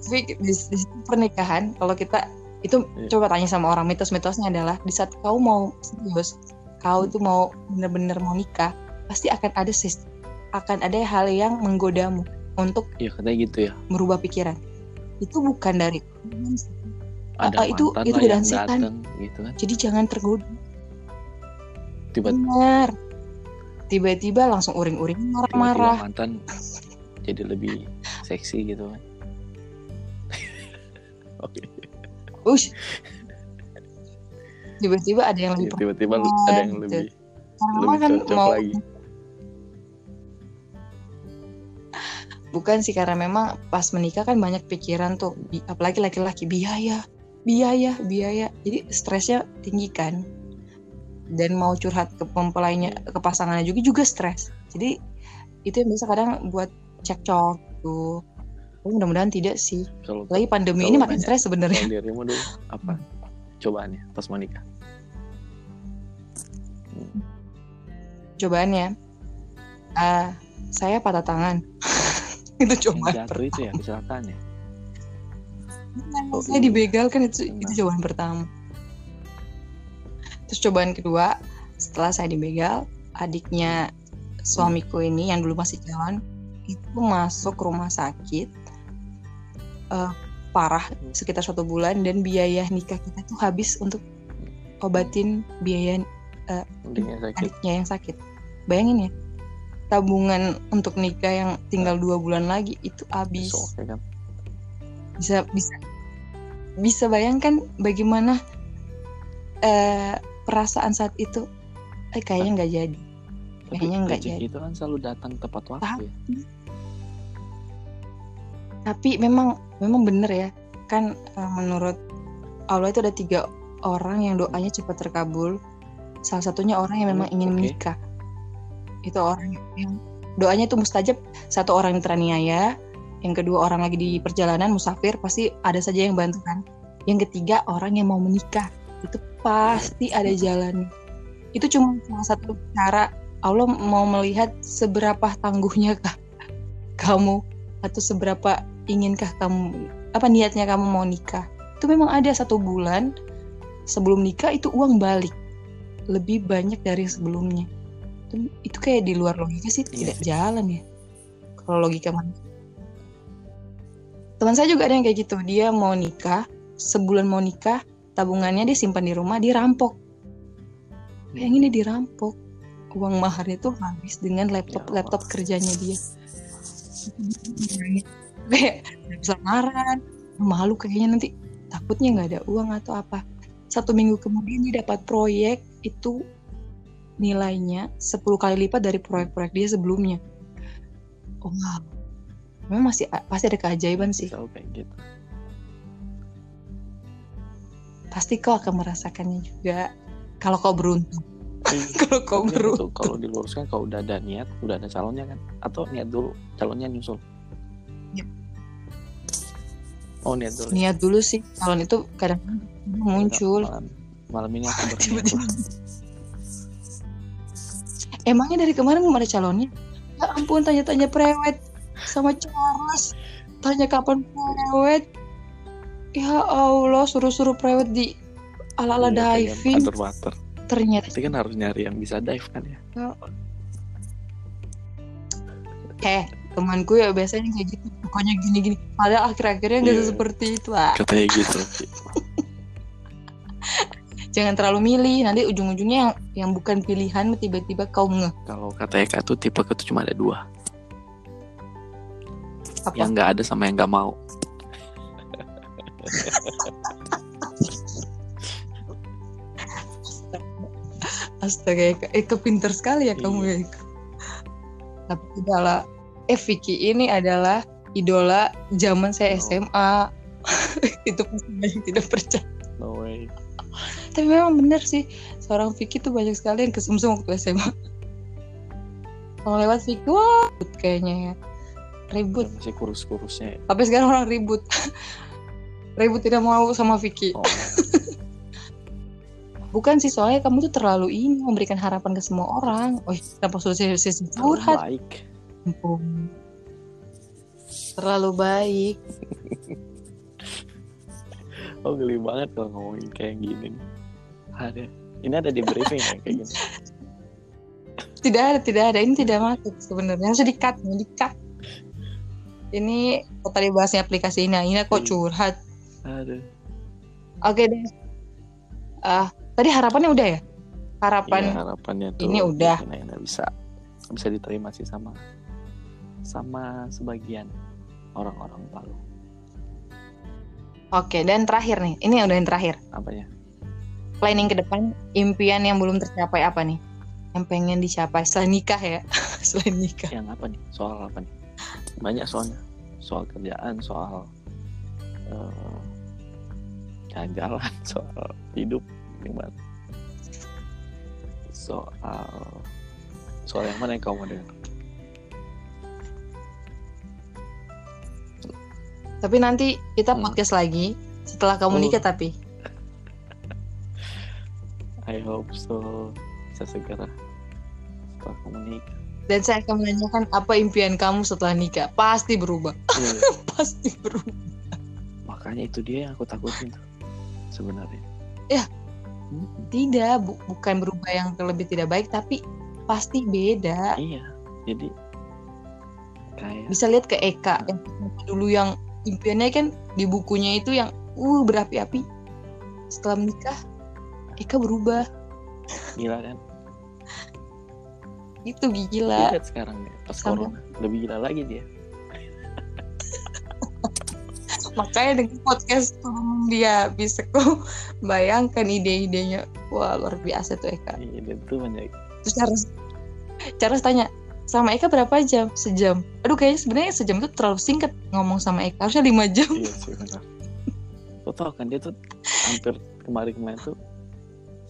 Di, di, di pernikahan kalau kita itu yeah. coba tanya sama orang mitos-mitosnya adalah di saat kau mau serius kau itu mau bener-bener mau nikah pasti akan ada sis akan ada hal yang menggodamu untuk ya katanya gitu ya. merubah pikiran. Itu bukan dari ada uh, itu itu godaan setan. gitu kan. jadi jangan tergoda. Tiba-tiba tiba-tiba langsung uring-uring marah-marah. mantan jadi lebih seksi gitu kan. Oke. Ush. tiba-tiba ada yang lebih tiba-tiba ada yang gitu. lebih lebih kan cocok mau, lagi. Bukan sih karena memang pas menikah kan banyak pikiran tuh apalagi laki-laki biaya biaya biaya jadi stresnya tinggi kan dan mau curhat ke mempelainya ke pasangannya juga juga stres jadi itu yang bisa kadang buat cekcok tuh Oh, mudah-mudahan tidak sih. Kalau lagi pandemi ini makin stres sebenarnya. Dirimu dulu apa cobaannya pas mau nikah? Hmm. Cobaannya, uh, saya patah tangan. itu coba. Jatuh itu ya kecelakaan ya. Oh, saya iya. dibegal kan itu Benar. itu cobaan pertama. Terus cobaan kedua, setelah saya dibegal, adiknya suamiku ini yang dulu masih jalan itu masuk rumah sakit uh, parah sekitar satu bulan dan biaya nikah kita tuh habis untuk obatin biaya uh, adiknya yang sakit. Bayangin ya, tabungan untuk nikah yang tinggal dua bulan lagi itu habis. Kan? Bisa bisa bisa bayangkan bagaimana uh, perasaan saat itu? Eh kayaknya nggak jadi. Kayaknya nggak jadi. Itu kan selalu datang tepat waktu. Ya? tapi memang memang bener ya kan uh, menurut Allah itu ada tiga orang yang doanya cepat terkabul salah satunya orang yang memang oh, ingin okay. menikah itu orang yang doanya itu mustajab satu orang yang teraniaya yang kedua orang lagi di perjalanan musafir pasti ada saja yang bantu kan? Yang ketiga orang yang mau menikah. Itu pasti ada jalan. Itu cuma salah satu cara Allah mau melihat seberapa tangguhnya kah kamu atau seberapa inginkah kamu apa niatnya kamu mau nikah. Itu memang ada satu bulan sebelum nikah itu uang balik. Lebih banyak dari sebelumnya. Itu, itu kayak di luar logika sih iya tidak jalan ya. Kalau logika mana teman saya juga ada yang kayak gitu. Dia mau nikah sebulan mau nikah tabungannya dia simpan di rumah dia rampok kayak ini dirampok. Uang maharnya tuh habis dengan laptop ya laptop kerjanya dia. Kayak bisa marah malu kayaknya nanti. Takutnya nggak ada uang atau apa. Satu minggu kemudian dia dapat proyek itu nilainya 10 kali lipat dari proyek-proyek dia sebelumnya. Oh wow memang masih pasti ada keajaiban sih kayak gitu pasti kau akan merasakannya juga kalau kau beruntung iya. kalau kau beruntung kalau diluruskan kau udah ada niat udah ada calonnya kan atau niat dulu calonnya nyusul Oh niat dulu. Niat dulu sih. Calon itu kadang muncul. Malam, malam ini aku berniat. Emangnya dari kemarin belum ada calonnya? Ya ampun tanya-tanya prewed sama Charles. Tanya kapan prewed. Ya Allah suruh-suruh prewed di ala-ala iya, diving. Water, Ternyata. Tapi kan harus nyari yang bisa dive kan ya. ya. Eh, temanku ya biasanya kayak gitu pokoknya gini-gini padahal akhir-akhirnya nggak yeah. seperti itu lah katanya gitu jangan terlalu milih nanti ujung-ujungnya yang yang bukan pilihan tiba-tiba kau nge kalau kata Eka tuh tipe itu cuma ada dua Apa? yang nggak ada sama yang nggak mau Astaga, Eka, Eka pinter sekali ya kamu ya Eka. Tapi tidaklah eh Vicky ini adalah idola zaman saya SMA. itu pasti banyak tidak percaya. No way. tapi memang bener sih seorang Vicky tuh banyak sekali yang kesumsum waktu SMA kalau lewat Vicky wah kayaknya ya ribut. Masih kurus-kurusnya. Tapi sekarang orang ribut. Ribut tidak mau sama Vicky. Oh. bukan sih soalnya kamu tuh terlalu ini memberikan harapan ke semua orang. Oh kenapa sudah sesi curhat. baik. Terlalu baik. Oh geli banget kalau ngomongin kayak gini. Ada. Ini ada di briefing ya kayak gini. Tidak ada tidak ada. Ini tidak masuk sebenarnya. Harus di cut di cut ini kok tadi bahasnya aplikasi ini ini kok iya. curhat ada oke deh ah uh, tadi harapannya udah ya harapan ya, harapannya tuh ini udah nah, bisa bisa diterima sih sama sama sebagian orang-orang Palu Oke, dan terakhir nih, ini yang udah yang terakhir. Apanya? Planning ke depan, impian yang belum tercapai apa nih? Yang pengen dicapai selain nikah ya, selain nikah. Yang apa nih? Soal apa nih? Banyak soalnya. Soal kerjaan, soal uh, jalan-jalan, soal hidup, gimana? Soal soal yang mana yang kamu dengar? Tapi nanti kita hmm. podcast lagi setelah kamu oh. nikah tapi. I hope so. Bisa segera setelah kamu nikah. Dan saya akan menanyakan apa impian kamu setelah nikah. Pasti berubah. Yeah. Pasti berubah. Makanya itu dia yang aku takutin tuh. Sebenarnya. Ya. Hmm. Tidak, bu bukan berubah yang lebih tidak baik tapi pasti beda. Iya. Jadi kayak bisa lihat ke Eka yang dulu yang impiannya kan di bukunya itu yang uh berapi-api setelah menikah Eka berubah gila kan itu gila Lihat sekarang nih pas Sama. corona lebih gila lagi dia makanya dengan podcast dia bisa kok bayangkan ide-idenya wah luar biasa tuh Eka iya itu banyak terus harus cara tanya sama Eka berapa jam? Sejam. Aduh kayaknya sebenarnya sejam itu terlalu singkat ngomong sama Eka. Harusnya lima jam. Iya sih benar. Lo tau kan dia tuh hampir kemarin-kemarin tuh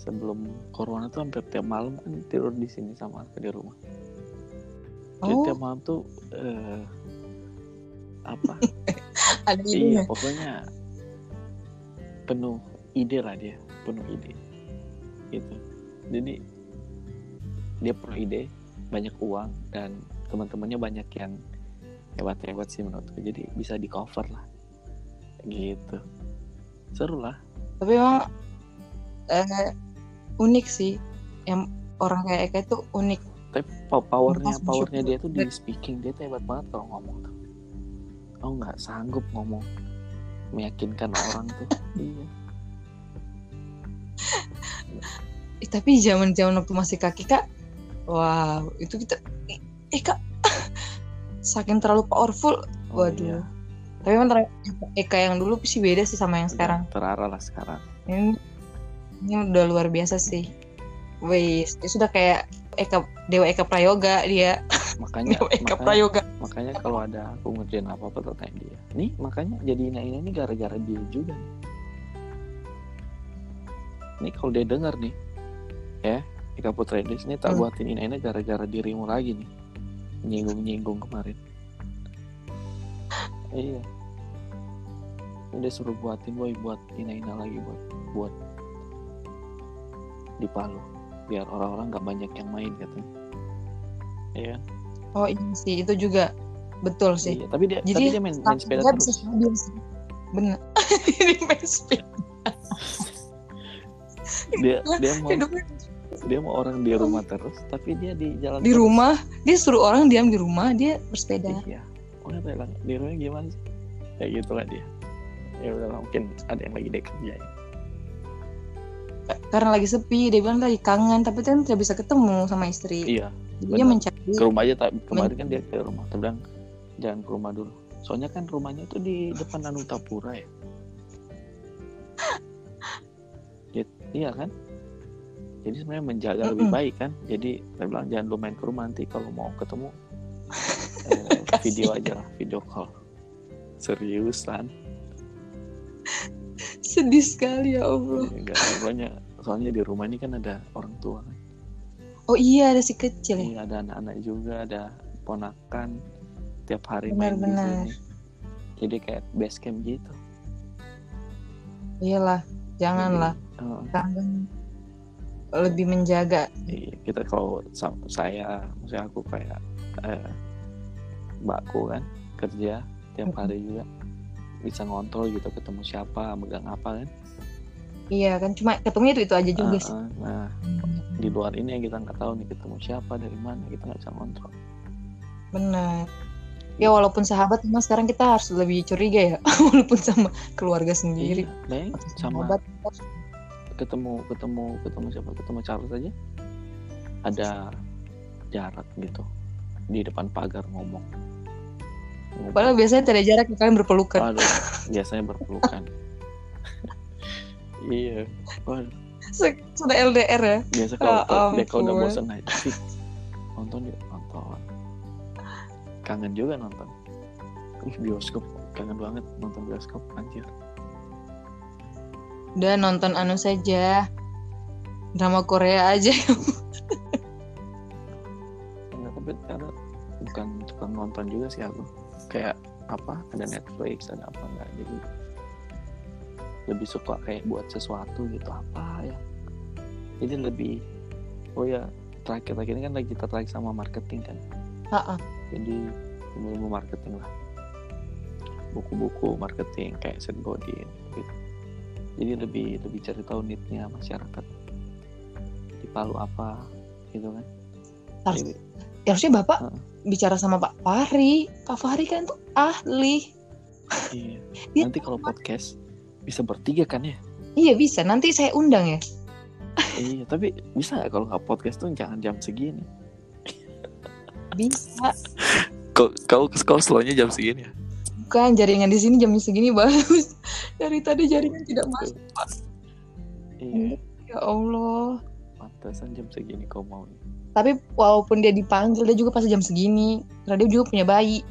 sebelum corona tuh hampir tiap malam kan tidur di sini sama di rumah. Jadi oh. tiap malam tuh uh, apa? Ada iya, pokoknya penuh ide lah dia, penuh ide. Gitu. Jadi dia penuh ide, banyak uang dan teman-temannya banyak yang hebat-hebat sih menurutku jadi bisa di cover lah gitu seru lah tapi emang eh, unik sih. Yang orang kayak Eka itu unik. Tapi powernya powernya dia tuh di speaking dia tuh hebat banget kalau ngomong tuh. Oh nggak? Sanggup ngomong. Meyakinkan orang tuh. Iya. Tapi zaman zaman waktu masih kaki kak wow itu kita eh kak saking terlalu powerful. Oh, waduh. iya. tapi emang Eka yang dulu sih beda sih sama yang sekarang. terarah lah sekarang. Ini ini udah luar biasa sih Wis, dia sudah kayak Eka Dewa Eka Prayoga dia. Makanya Dewa Eka makanya, Prayoga. Makanya kalau ada aku ngerjain apa-apa tuh tanya dia. Nih, makanya jadi Ina Ina ini gara-gara dia juga nih. Nih kalau dia dengar nih, ya, Ika Putra Idris ini tak hmm. buatin ini ini gara-gara dirimu lagi nih nyinggung-nyinggung kemarin iya udah suruh buatin boy buat Ina Ina lagi buat buat di Palu biar orang-orang nggak banyak yang main katanya. Iya oh iya sih itu juga betul sih. Iya, tapi dia Jadi, tapi dia main, main sepeda terus. bener. Main sepeda. Dia dia mau dia mau orang di rumah terus tapi dia di jalan di terus. rumah dia suruh orang diam di rumah dia bersepeda. Iya. Oh bilang di rumah gimana sih? Kayak gitu lah dia. Ya udah mungkin ada yang lagi dia kerjain karena lagi sepi dia bilang lagi kangen tapi kan tidak bisa ketemu sama istri. Iya dia mencari ke rumah aja tak kemarin kan dia ke rumah dia bilang jangan ke rumah dulu. Soalnya kan rumahnya itu di depan Anu Tapura ya? Iya kan? Jadi sebenarnya menjaga mm -mm. lebih baik kan? Jadi saya bilang jangan lu main ke rumah nanti kalau mau ketemu eh, video aja lah video call. Seriusan sedih sekali ya Allah. Enggak banyak soalnya di rumah ini kan ada orang tua kan? Oh iya ada si kecil ya? Iya, ada anak-anak juga ada ponakan. Tiap hari Benar, main di benar. sini. Jadi kayak base camp gitu. Iyalah janganlah. Jadi, eh, kangen lebih menjaga. Iya, kita kalau sa- saya maksudnya aku kayak eh, mbakku kan kerja tiap hari juga. Bisa ngontrol gitu ketemu siapa megang apa kan iya kan cuma ketemunya itu itu aja juga Ah, sih ah, nah di luar ini yang kita nggak tahu nih ketemu siapa dari mana kita nggak bisa ngontrol. Benar. Ya walaupun sahabat memang sekarang kita harus lebih curiga ya walaupun sama keluarga sendiri. Iya, Atau sama sahabat. ketemu ketemu ketemu siapa? Ketemu Charles aja. Ada jarak gitu di depan pagar ngomong. Padahal biasanya tidak jarak kalian berpelukan. Waduh, biasanya berpelukan iya. Waduh, sudah LDR ya? Biasa kalau Ya kalau dia kalau udah bosan sih. Nonton yuk nonton. Kangen juga nonton. Ih, bioskop. Kangen banget nonton bioskop anjir. Udah nonton anu saja. Drama Korea aja. Enggak, tapi karena bukan tukang nonton juga sih aku kayak apa? Ada Netflix ada apa enggak jadi lebih suka kayak buat sesuatu gitu apa ya. Jadi lebih oh ya terakhir terakhir ini kan lagi tertarik sama marketing kan. Ha-ha. jadi ilmu marketing lah. Buku-buku marketing kayak Seth Godin gitu. Jadi lebih lebih cari tahu need-nya masyarakat. Di Palu apa gitu kan. Harus- Jadi, Ya, harusnya bapak Heeh. bicara sama Pak Fahri. Pak Fahri kan tuh ahli. Iya. Nanti kalau podcast bisa bertiga kan ya? Iya bisa. Nanti saya undang ya. Iya tapi bisa nggak kalau nggak podcast tuh jangan jam segini? Bisa. Kau kau kau slownya jam segini ya? Bukan jaringan di sini jam segini bagus. Dari tadi jaringan tidak masuk. Iya. Ya Allah. Pantesan jam segini kau mau tapi walaupun dia dipanggil dia juga pasti jam segini. Karena dia juga punya bayi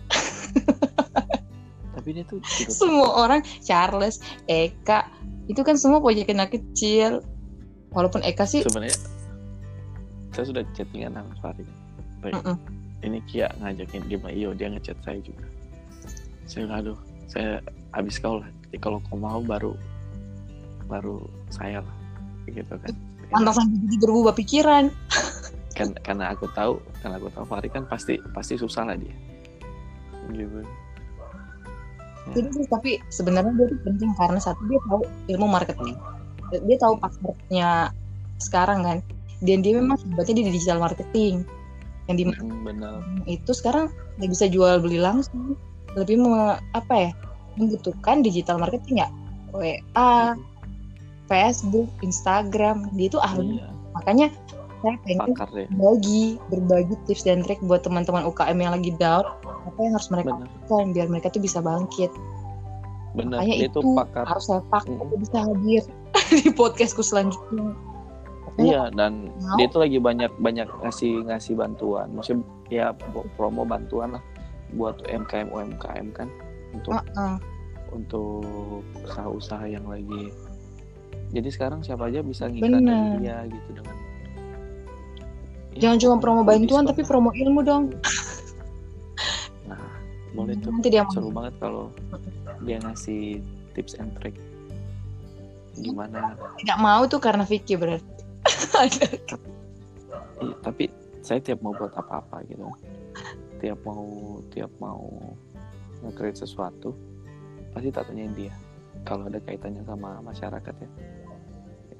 tapi dia tuh semua orang Charles Eka itu kan semua punya anak kecil. Walaupun Eka sih sebenarnya saya sudah chattingan sama Fahri. Baik. Mm-mm. ini Kia ngajakin dia bilang iyo dia ngechat saya juga. Saya bilang aduh saya habis kau lah jadi kalau kau mau baru baru saya lah. Gitu kan. Pantasan jadi berubah pikiran. Kan karena aku tahu karena aku tahu Fahri kan pasti pasti susah lah dia. Gitu Jadi sih, tapi sebenarnya dia tuh penting karena satu dia tahu ilmu marketing. Dia tahu pasarnya sekarang kan. Dan dia memang hebatnya di digital marketing. Yang di Hmm, benar. itu sekarang nggak bisa jual beli langsung. Lebih me, apa ya membutuhkan digital marketing ya. WA Facebook Instagram dia itu ahli. Iya. Makanya saya pengen pakar deh. berbagi berbagi tips dan trik buat teman-teman UKM yang lagi down apa yang harus mereka lakukan biar mereka tuh bisa bangkit benar makanya itu tuh pakar harus saya pakai Mm. untuk bisa hadir di podcastku selanjutnya Iya dan mau. dia tuh lagi banyak banyak ngasih ngasih bantuan, maksudnya ya pro- promo bantuan lah buat UMKM UMKM kan untuk Heeh. untuk usaha-usaha yang lagi. Jadi sekarang siapa aja bisa ngiklan Bener. dia gitu dengan. Ya, jangan cuma pokoknya promo bantuan diskon tapi promo ilmu dong boleh tuh. Nanti dia seru banget kalau dia ngasih tips and trick. Gimana. tidak mau tuh karena Vicky berarti. Iya, tapi saya tiap mau buat apa-apa gitu. Tiap mau tiap mau nge-create sesuatu pasti tak tanyain dia. Kalau ada kaitannya sama masyarakat ya.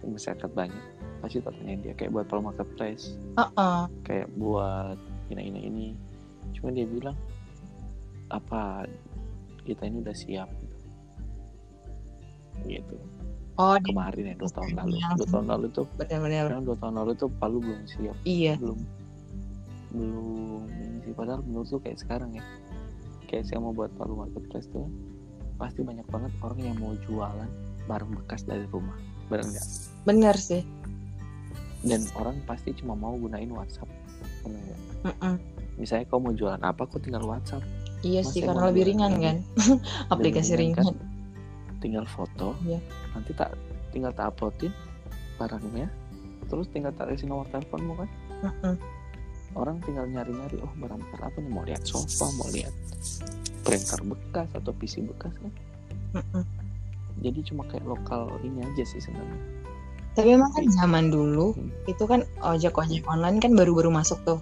Masyarakat banyak pasti tak tanyain dia. Kayak buat Palu Marketplace. Heeh. kayak buat ini ini ini. Cuma dia bilang apa kita ini udah siap gitu, gitu. oh kemarin ya dua tahun lalu. dua tahun lalu tuh benar-benar dua tahun lalu tuh Palu belum siap. Iya. Belum belum ini sih. Padahal menurut lu kayak sekarang ya kayak saya mau buat Palu Marketplace tuh pasti banyak banget orang yang mau jualan barang bekas dari rumah. Benar nggak? Benar sih. Dan orang pasti cuma mau gunain WhatsApp. Benar nggak? Mm-mm. misalnya kau mau jualan apa kau tinggal WhatsApp iya Mas, sih karena lebih ringan kan aplikasi ringan kan? tinggal foto Iya. nanti tak tinggal tak uploadin barangnya terus tinggal tarik nomor teleponmu kan uh -uh. orang tinggal nyari-nyari oh barang-barang apa nih mau lihat sofa mau lihat printer bekas atau PC bekas kan uh jadi cuma kayak lokal ini aja sih sebenarnya tapi memang kan zaman dulu hmm. itu kan ojek ojek online kan baru-baru masuk tuh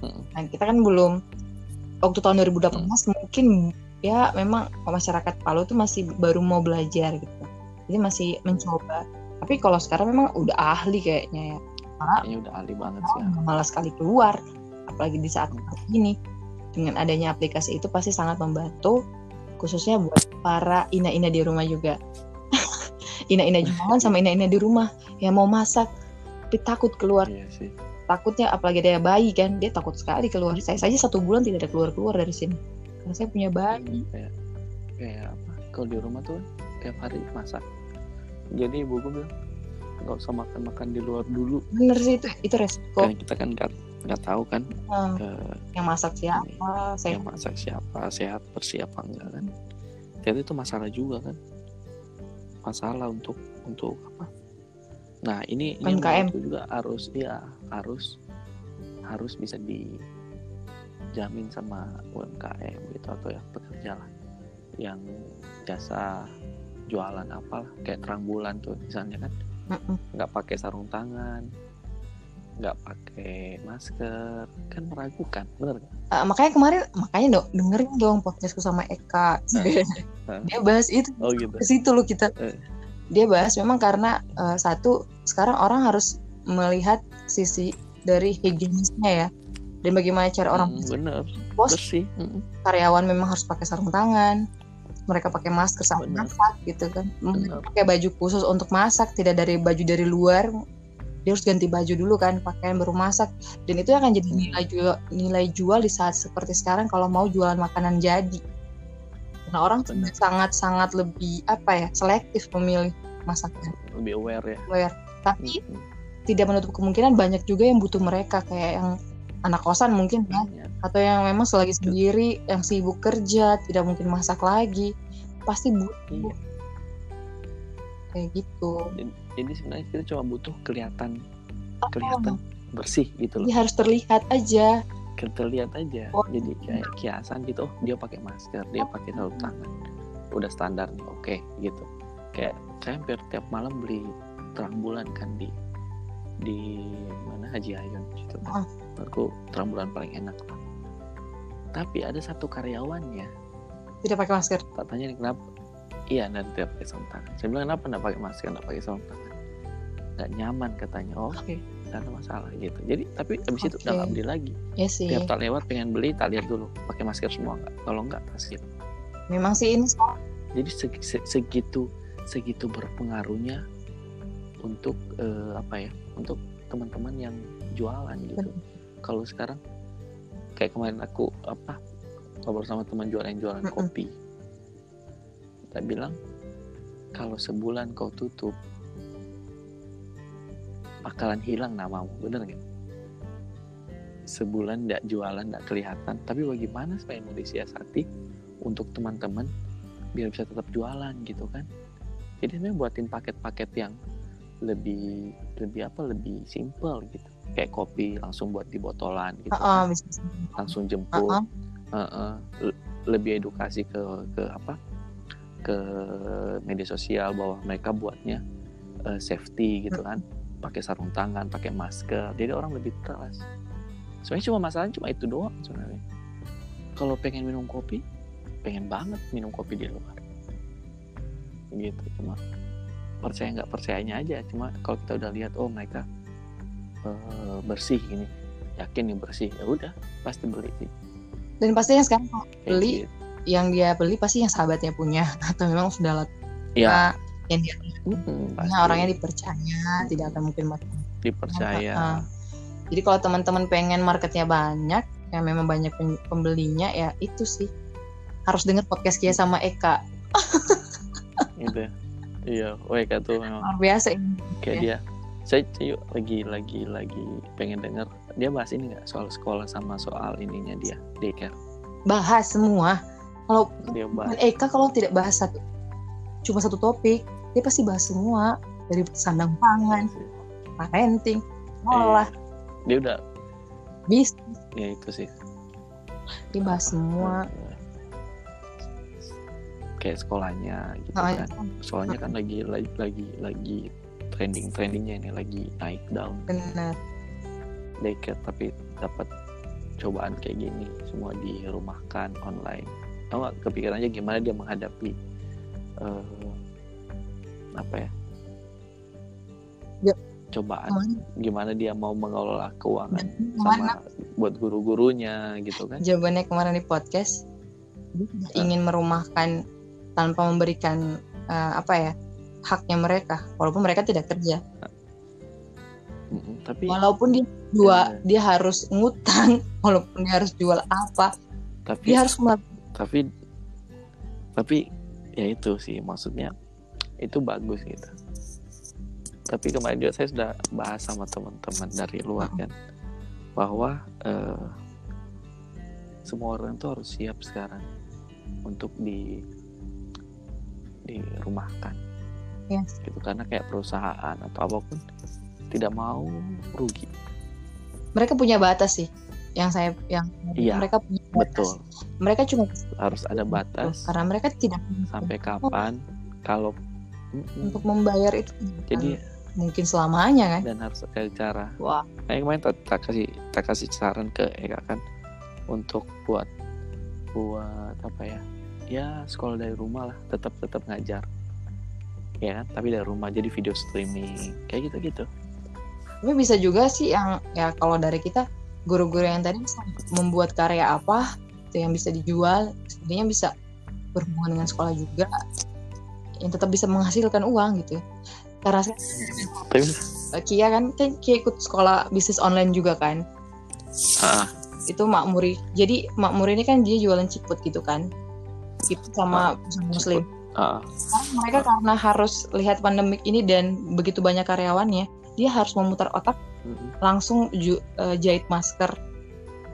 hmm. nah kita kan belum waktu tahun 2018 hmm. mungkin ya memang masyarakat Palu tuh masih baru mau belajar gitu. Jadi masih mencoba. Tapi kalau sekarang memang udah ahli kayaknya ya. Kayaknya udah ahli banget sih ya. malas sekali keluar apalagi di saat seperti ini. Dengan adanya aplikasi itu pasti sangat membantu khususnya buat para ina-ina di rumah juga. Ina-ina jualan sama ina-ina di rumah yang mau masak tapi takut keluar. Iya sih. Takutnya apalagi ada bayi kan dia takut sekali keluar. Saya saja satu bulan tidak ada keluar keluar dari sini. Karena saya punya bayi. kayak kayak apa kalau di rumah tuh tiap hari masak. Jadi ibu gue bilang nggak usah makan makan di luar dulu. Bener sih itu itu resiko. Karena kita kan nggak nggak tahu kan hmm. uh, yang masak siapa sehat. yang masak siapa sehat bersih apa enggak kan. Jadi itu masalah juga kan. Masalah untuk untuk apa. Nah ini ini itu juga harus ya harus harus bisa dijamin sama UMKM gitu atau ya pekerja lah. Yang jasa jualan apa kayak terang bulan tuh misalnya kan. Nggak pakai sarung tangan nggak pakai masker kan meragukan bener gak? Uh, makanya kemarin makanya dong dengerin dong podcastku sama Eka. Dia bahas itu oh, gitu. ke situ lo kita. Uh. dia bahas memang karena uh, satu sekarang orang harus melihat sisi dari higienisnya ya dan bagaimana cara orang hmm, bener bos bersih. Karyawan memang harus pakai sarung tangan mereka pakai masker saat masak gitu kan. Benar. pakai baju khusus untuk masak tidak dari baju dari luar. Dia harus ganti baju dulu kan pakaian baru masak. Dan itu akan jadi nilai jual nilai jual di saat seperti sekarang kalau mau jualan makanan jadi. Karena orang sangat sangat lebih apa ya selektif memilih masaknya. Lebih aware ya. Aware. Tapi hmm. Tidak menutup kemungkinan banyak juga yang butuh mereka kayak yang anak kosan mungkin ya atau yang memang selagi sendiri yang sibuk kerja tidak mungkin masak lagi pasti butuh. Iya. kayak gitu. Jadi, jadi sebenarnya kita cuma butuh kelihatan oh, kelihatan bersih gitu loh. Dia harus terlihat aja. Terlihat aja. Oh. jadi kayak kiasan gitu oh dia pakai masker dia pakai sarung tangan. Udah standar oke okay, gitu. Kayak saya hampir tiap malam beli terang bulan kan di di mana Haji Ayun gitu kan. Oh. Aku terang bulan paling enak. Tapi ada satu karyawannya tidak pakai masker. Tak tanya kenapa? Iya, dan tidak pakai sarung tangan. Saya bilang kenapa tidak pakai masker, tidak pakai sarung tangan? Gak nyaman katanya. Oh, okay. ada masalah gitu. Jadi tapi abis okay. itu udah nggak beli lagi. Iya sih. Tiap tak lewat pengen beli, tak lihat dulu pakai masker semua nggak. Kalau nggak tasir. Memang sih ini. Jadi segitu segitu berpengaruhnya untuk uh, apa ya untuk teman-teman yang jualan gitu. Kalau sekarang kayak kemarin aku apa ngobrol sama teman jualan yang jualan kopi. Kita bilang kalau sebulan kau tutup bakalan hilang namamu. Bener nggak? Sebulan tidak jualan tidak kelihatan. Tapi bagaimana supaya mau disiasati untuk teman-teman biar bisa tetap jualan gitu kan? Jadi sebenarnya buatin paket-paket yang lebih lebih apa lebih simple gitu. Kayak kopi langsung buat di botolan gitu uh, uh, kan. langsung jemput. Uh, uh. Uh, uh, lebih edukasi ke ke apa? Ke media sosial bahwa mereka buatnya uh, safety gitu kan. Pakai sarung tangan pakai masker. Jadi orang lebih trust. Sebenarnya cuma masalahnya cuma itu doang sebenarnya. Kalau pengen minum kopi pengen banget minum kopi di luar. Gitu cuma percaya nggak percayanya aja. Cuma kalau kita udah lihat oh mereka uh, bersih ini yakin nih bersih ya udah pasti beli sih. Dan pastinya sekarang kalau beli gitu. yang dia beli pasti yang sahabatnya punya. Atau memang sudah lihat ya. yang dia hmm, orangnya dipercaya tidak akan mungkin mati dipercaya. Nah, jadi kalau teman-teman pengen marketnya banyak yang memang banyak pembelinya ya itu sih. Harus dengar podcast Kia sama Eka. Gitu iya Eka tuh memang luar biasa ini. kayak ya. dia. Saya yuk lagi lagi lagi pengen denger dia bahas ini nggak soal sekolah sama soal ininya dia daycare? Bahas semua. Kalau dia bahas. Eka kalau tidak bahas satu cuma satu topik dia pasti bahas semua. Dari sandang pangan parenting olah eh, dia udah bisnis. Ya itu sih. Dibahas semua kayak sekolahnya gitu oh, kan. Iya. soalnya kan lagi lagi lagi lagi trending trendingnya ini lagi naik down. Benar. Deket tapi dapat cobaan kayak gini semua dirumahkan online. Tau gak kepikiran aja gimana dia menghadapi uh, apa ya? Ya. cobaan. Mana? gimana dia mau mengelola keuangan sama buat guru-gurunya gitu kan. Jawabannya kemarin di podcast? Ingin merumahkan tanpa memberikan uh, apa ya haknya mereka walaupun mereka tidak kerja. Tapi walaupun dia dua ya. dia harus ngutang walaupun dia harus jual apa tapi dia harus tapi tapi ya itu sih maksudnya itu bagus gitu. Tapi kemarin juga saya sudah bahas sama teman-teman dari luar kan bahwa uh, semua orang tuh harus siap sekarang untuk di dirumahkan. Yes. gitu karena kayak perusahaan atau apa pun tidak mau rugi. Mereka punya batas sih yang saya yang iya, mereka punya batas. betul. Mereka cuma harus ada batas. karena mereka tidak sampai kapan? Kalau untuk membayar itu jadi mungkin selamanya kan? dan harus ada cara. Wah. Kayak kemarin tak, tak kasih tak kasih saran ke Eka kan untuk buat buat apa ya ya sekolah dari rumah lah tetap tetap ngajar. Ya kan? Tapi dari rumah jadi video streaming kayak gitu gitu tapi bisa juga sih yang ya kalau dari kita guru-guru yang tadi bisa membuat karya apa itu yang bisa dijual sebenarnya bisa berhubungan dengan sekolah juga yang tetap bisa menghasilkan uang gitu karena saya Kia kan kan Kia ikut sekolah bisnis online juga kan? Ah. itu makmuri jadi makmuri ini kan dia jualan ciput gitu kan gitu sama uh, muslim. Uh, mereka karena harus lihat pandemik ini dan begitu banyak karyawannya, dia harus memutar otak uh, langsung ju, uh, jahit masker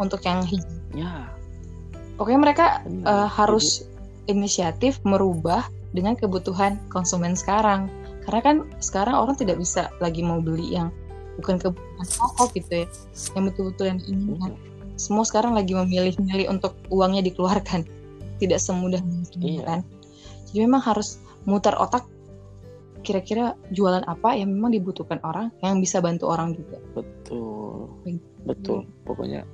untuk yang hijau. Ya. Oke mereka uh, harus inisiatif merubah dengan kebutuhan konsumen sekarang. Karena kan sekarang orang tidak bisa lagi mau beli yang bukan kebutuhan pokok gitu ya, yang betul-betul yang diinginkan. Semua sekarang lagi memilih-milih untuk uangnya dikeluarkan tidak semudah ini iya. kan? Jadi memang harus mutar otak kira-kira jualan apa yang memang dibutuhkan orang yang bisa bantu orang juga. Betul. Betul. Pokoknya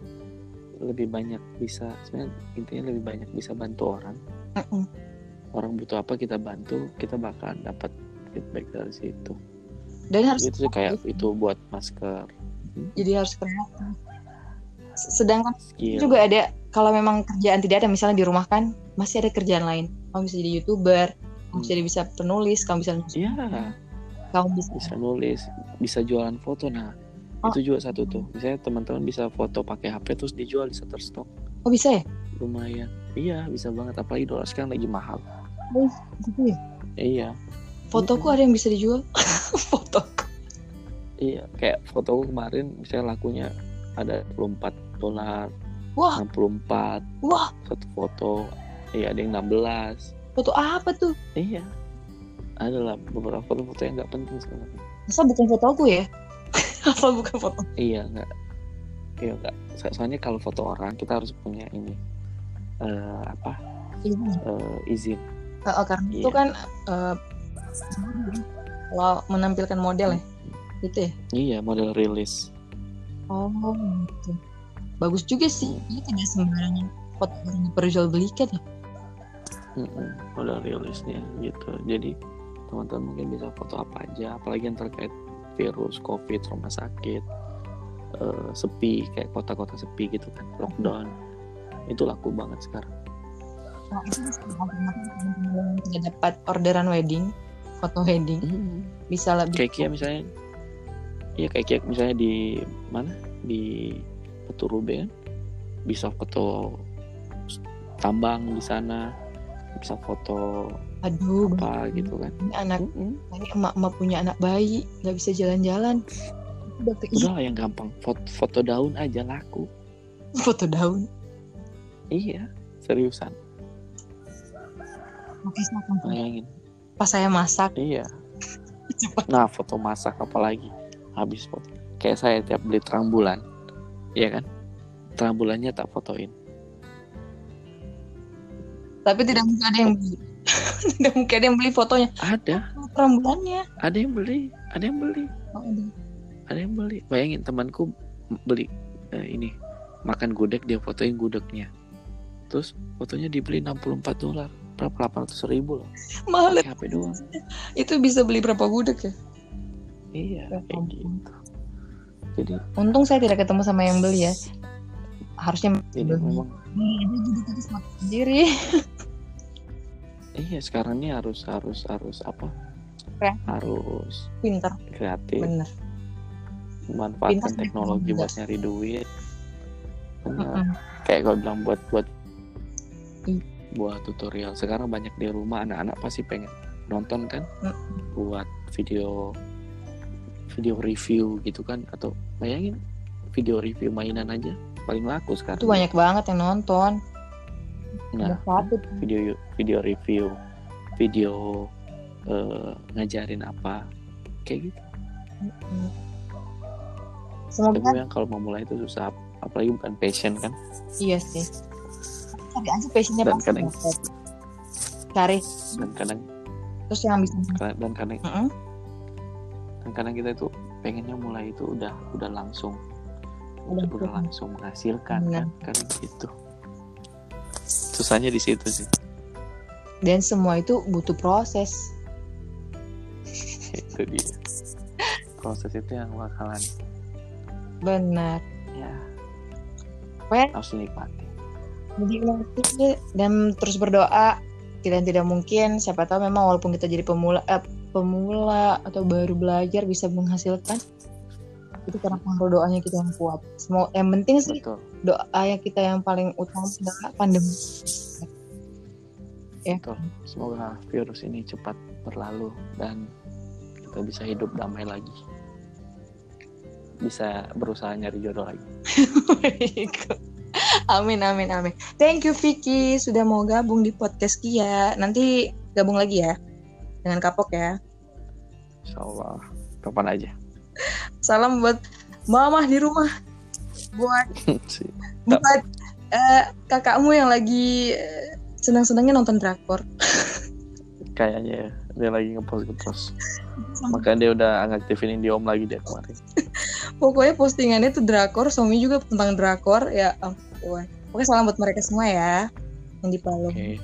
lebih banyak bisa sebenarnya intinya lebih banyak bisa bantu orang. Mm -mm. orang butuh apa kita bantu kita bakal dapat feedback dari situ. Dan harus itu kayak itu buat masker. Jadi harus kreatif sedangkan Skill. juga ada kalau memang kerjaan tidak ada misalnya di rumah kan masih ada kerjaan lain. Kamu bisa jadi youtuber kamu bisa bisa penulis kamu bisa iya. Kamu bisa bisa nulis bisa jualan foto. Nah oh. itu juga satu tuh. Misalnya teman-teman bisa foto pakai HP terus dijual di Shutterstock. Oh bisa ya? Lumayan. Iya bisa banget. Apalagi dolar sekarang lagi mahal. Oh gitu ya? Iya. Fotoku ada yang bisa dijual? Foto. Iya kayak fotoku kemarin misalnya lakunya ada 24 dolar Wah. 64 Wah. satu foto. Iya ada yang 16 foto apa tuh? Iya. Adalah beberapa foto-foto yang nggak penting sebenarnya masa bukan foto aku ya? Apa bukan foto? Iya nggak. Iya nggak. Soalnya kalau foto orang kita harus punya ini uh, apa? Izin uh, izin. Uh, karena iya. itu kan uh, kalau menampilkan model ya? Gitu ya? Iya model rilis. Oh gitu bagus juga sih. Ini tidak sembarangan. Foto yang diperjualbelikan ya. Mm udah rilisnya gitu. Jadi teman-teman mungkin bisa foto apa aja. Apalagi yang terkait virus covid rumah sakit uh, sepi kayak kota-kota sepi gitu kan. Lockdown. Itu laku banget sekarang. Nah, itu tidak dapat orderan wedding foto wedding. Hmm. bisa lebih kayak Kia misalnya. Ya kayak Kia misalnya di mana? Di Peturube kan? Bisa foto tambang di sana bisa foto aduh apa gitu kan. ini anak mm -hmm. ini emak-emak punya anak bayi nggak bisa jalan-jalan. Udah yang gampang foto, foto daun aja laku. Foto daun? Iya seriusan. Oke bayangin. Pas saya masak. Iya. Nah foto masak apalagi? Habis foto. Kayak saya tiap beli terang bulan iya kan? Terang bulannya tak fotoin. Tapi tidak mungkin ada yang beli. Tidak mungkin ada yang beli fotonya. Ada. Terang bulannya ada yang beli. Ada yang beli. Oh, ada. ada yang beli. Bayangin temanku beli uh, ini. Makan gudeg dia fotoin gudegnya. Terus fotonya dibeli 64 dolar. Berapa? 800 ribu loh. Mahal HP doang. Itu bisa beli berapa gudeg ya? Iya kayak gitu jadi untung saya tidak ketemu sama yang beli ya. Harusnya jadi memang sendiri. Iya sekarang ini harus harus harus apa? Ya. harus pinter. kreatif. Bener. Memanfaatkan teknologi buat nyari duit. Mm -hmm. kayak gue bilang buat buat mm. buat tutorial. Sekarang banyak di rumah anak-anak pasti pengen nonton kan? Mm. buat video video review gitu kan atau bayangin video review mainan aja paling laku sekarang. Itu banyak banget yang nonton. Nah video video review video uh, ngajarin apa kayak gitu. Semoga Tapi yang kalau mau mulai itu susah apalagi bukan passion kan. Iya sih. Cari aja passionnya dan kadang cari. Dan kadang terus yang bisa dan kadang mm -hmm. Kadang kita itu pengennya mulai itu udah udah langsung. Udah, udah langsung. menghasilkan kan? Kadang gitu. Susahnya di situ sih. Dan semua itu butuh proses. Itu dia. Proses itu yang bakalan benar. Ya. Pokoknya, harus dinikmati. Dinikmati dan terus berdoa. Tidak tidak mungkin. Siapa tahu memang walaupun kita jadi pemula eh, pemula atau baru belajar bisa menghasilkan itu karena doanya kita yang kuat. Semua yang penting sih Betul. doa yang kita yang paling utama adalah pandemi. Ya. Betul. Semoga virus ini cepat berlalu dan kita bisa hidup damai lagi bisa berusaha nyari jodoh lagi. amin amin amin. Thank you Vicky sudah mau gabung di podcast Kia. Nanti gabung lagi ya dengan Kapok ya. Insya Allah kapan aja. Salam buat mama di rumah. Buat buat uh, kakakmu yang lagi uh, senang-senangnya nonton drakor. Kayaknya ya, dia lagi ngepost ngepost. Makanya dia udah ngaktifin Om lagi dia kemarin pokoknya postingannya tuh drakor suami juga tentang drakor ya ampun oke salam buat mereka semua ya yang di Palu okay.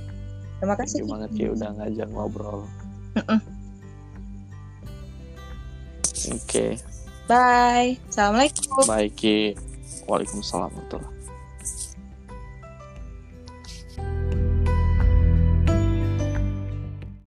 terima kasih terima banget ya udah ngajak ngobrol oke. Okay. bye. Assalamualaikum. Bye Ki. Waalaikumsalam warahmatullahi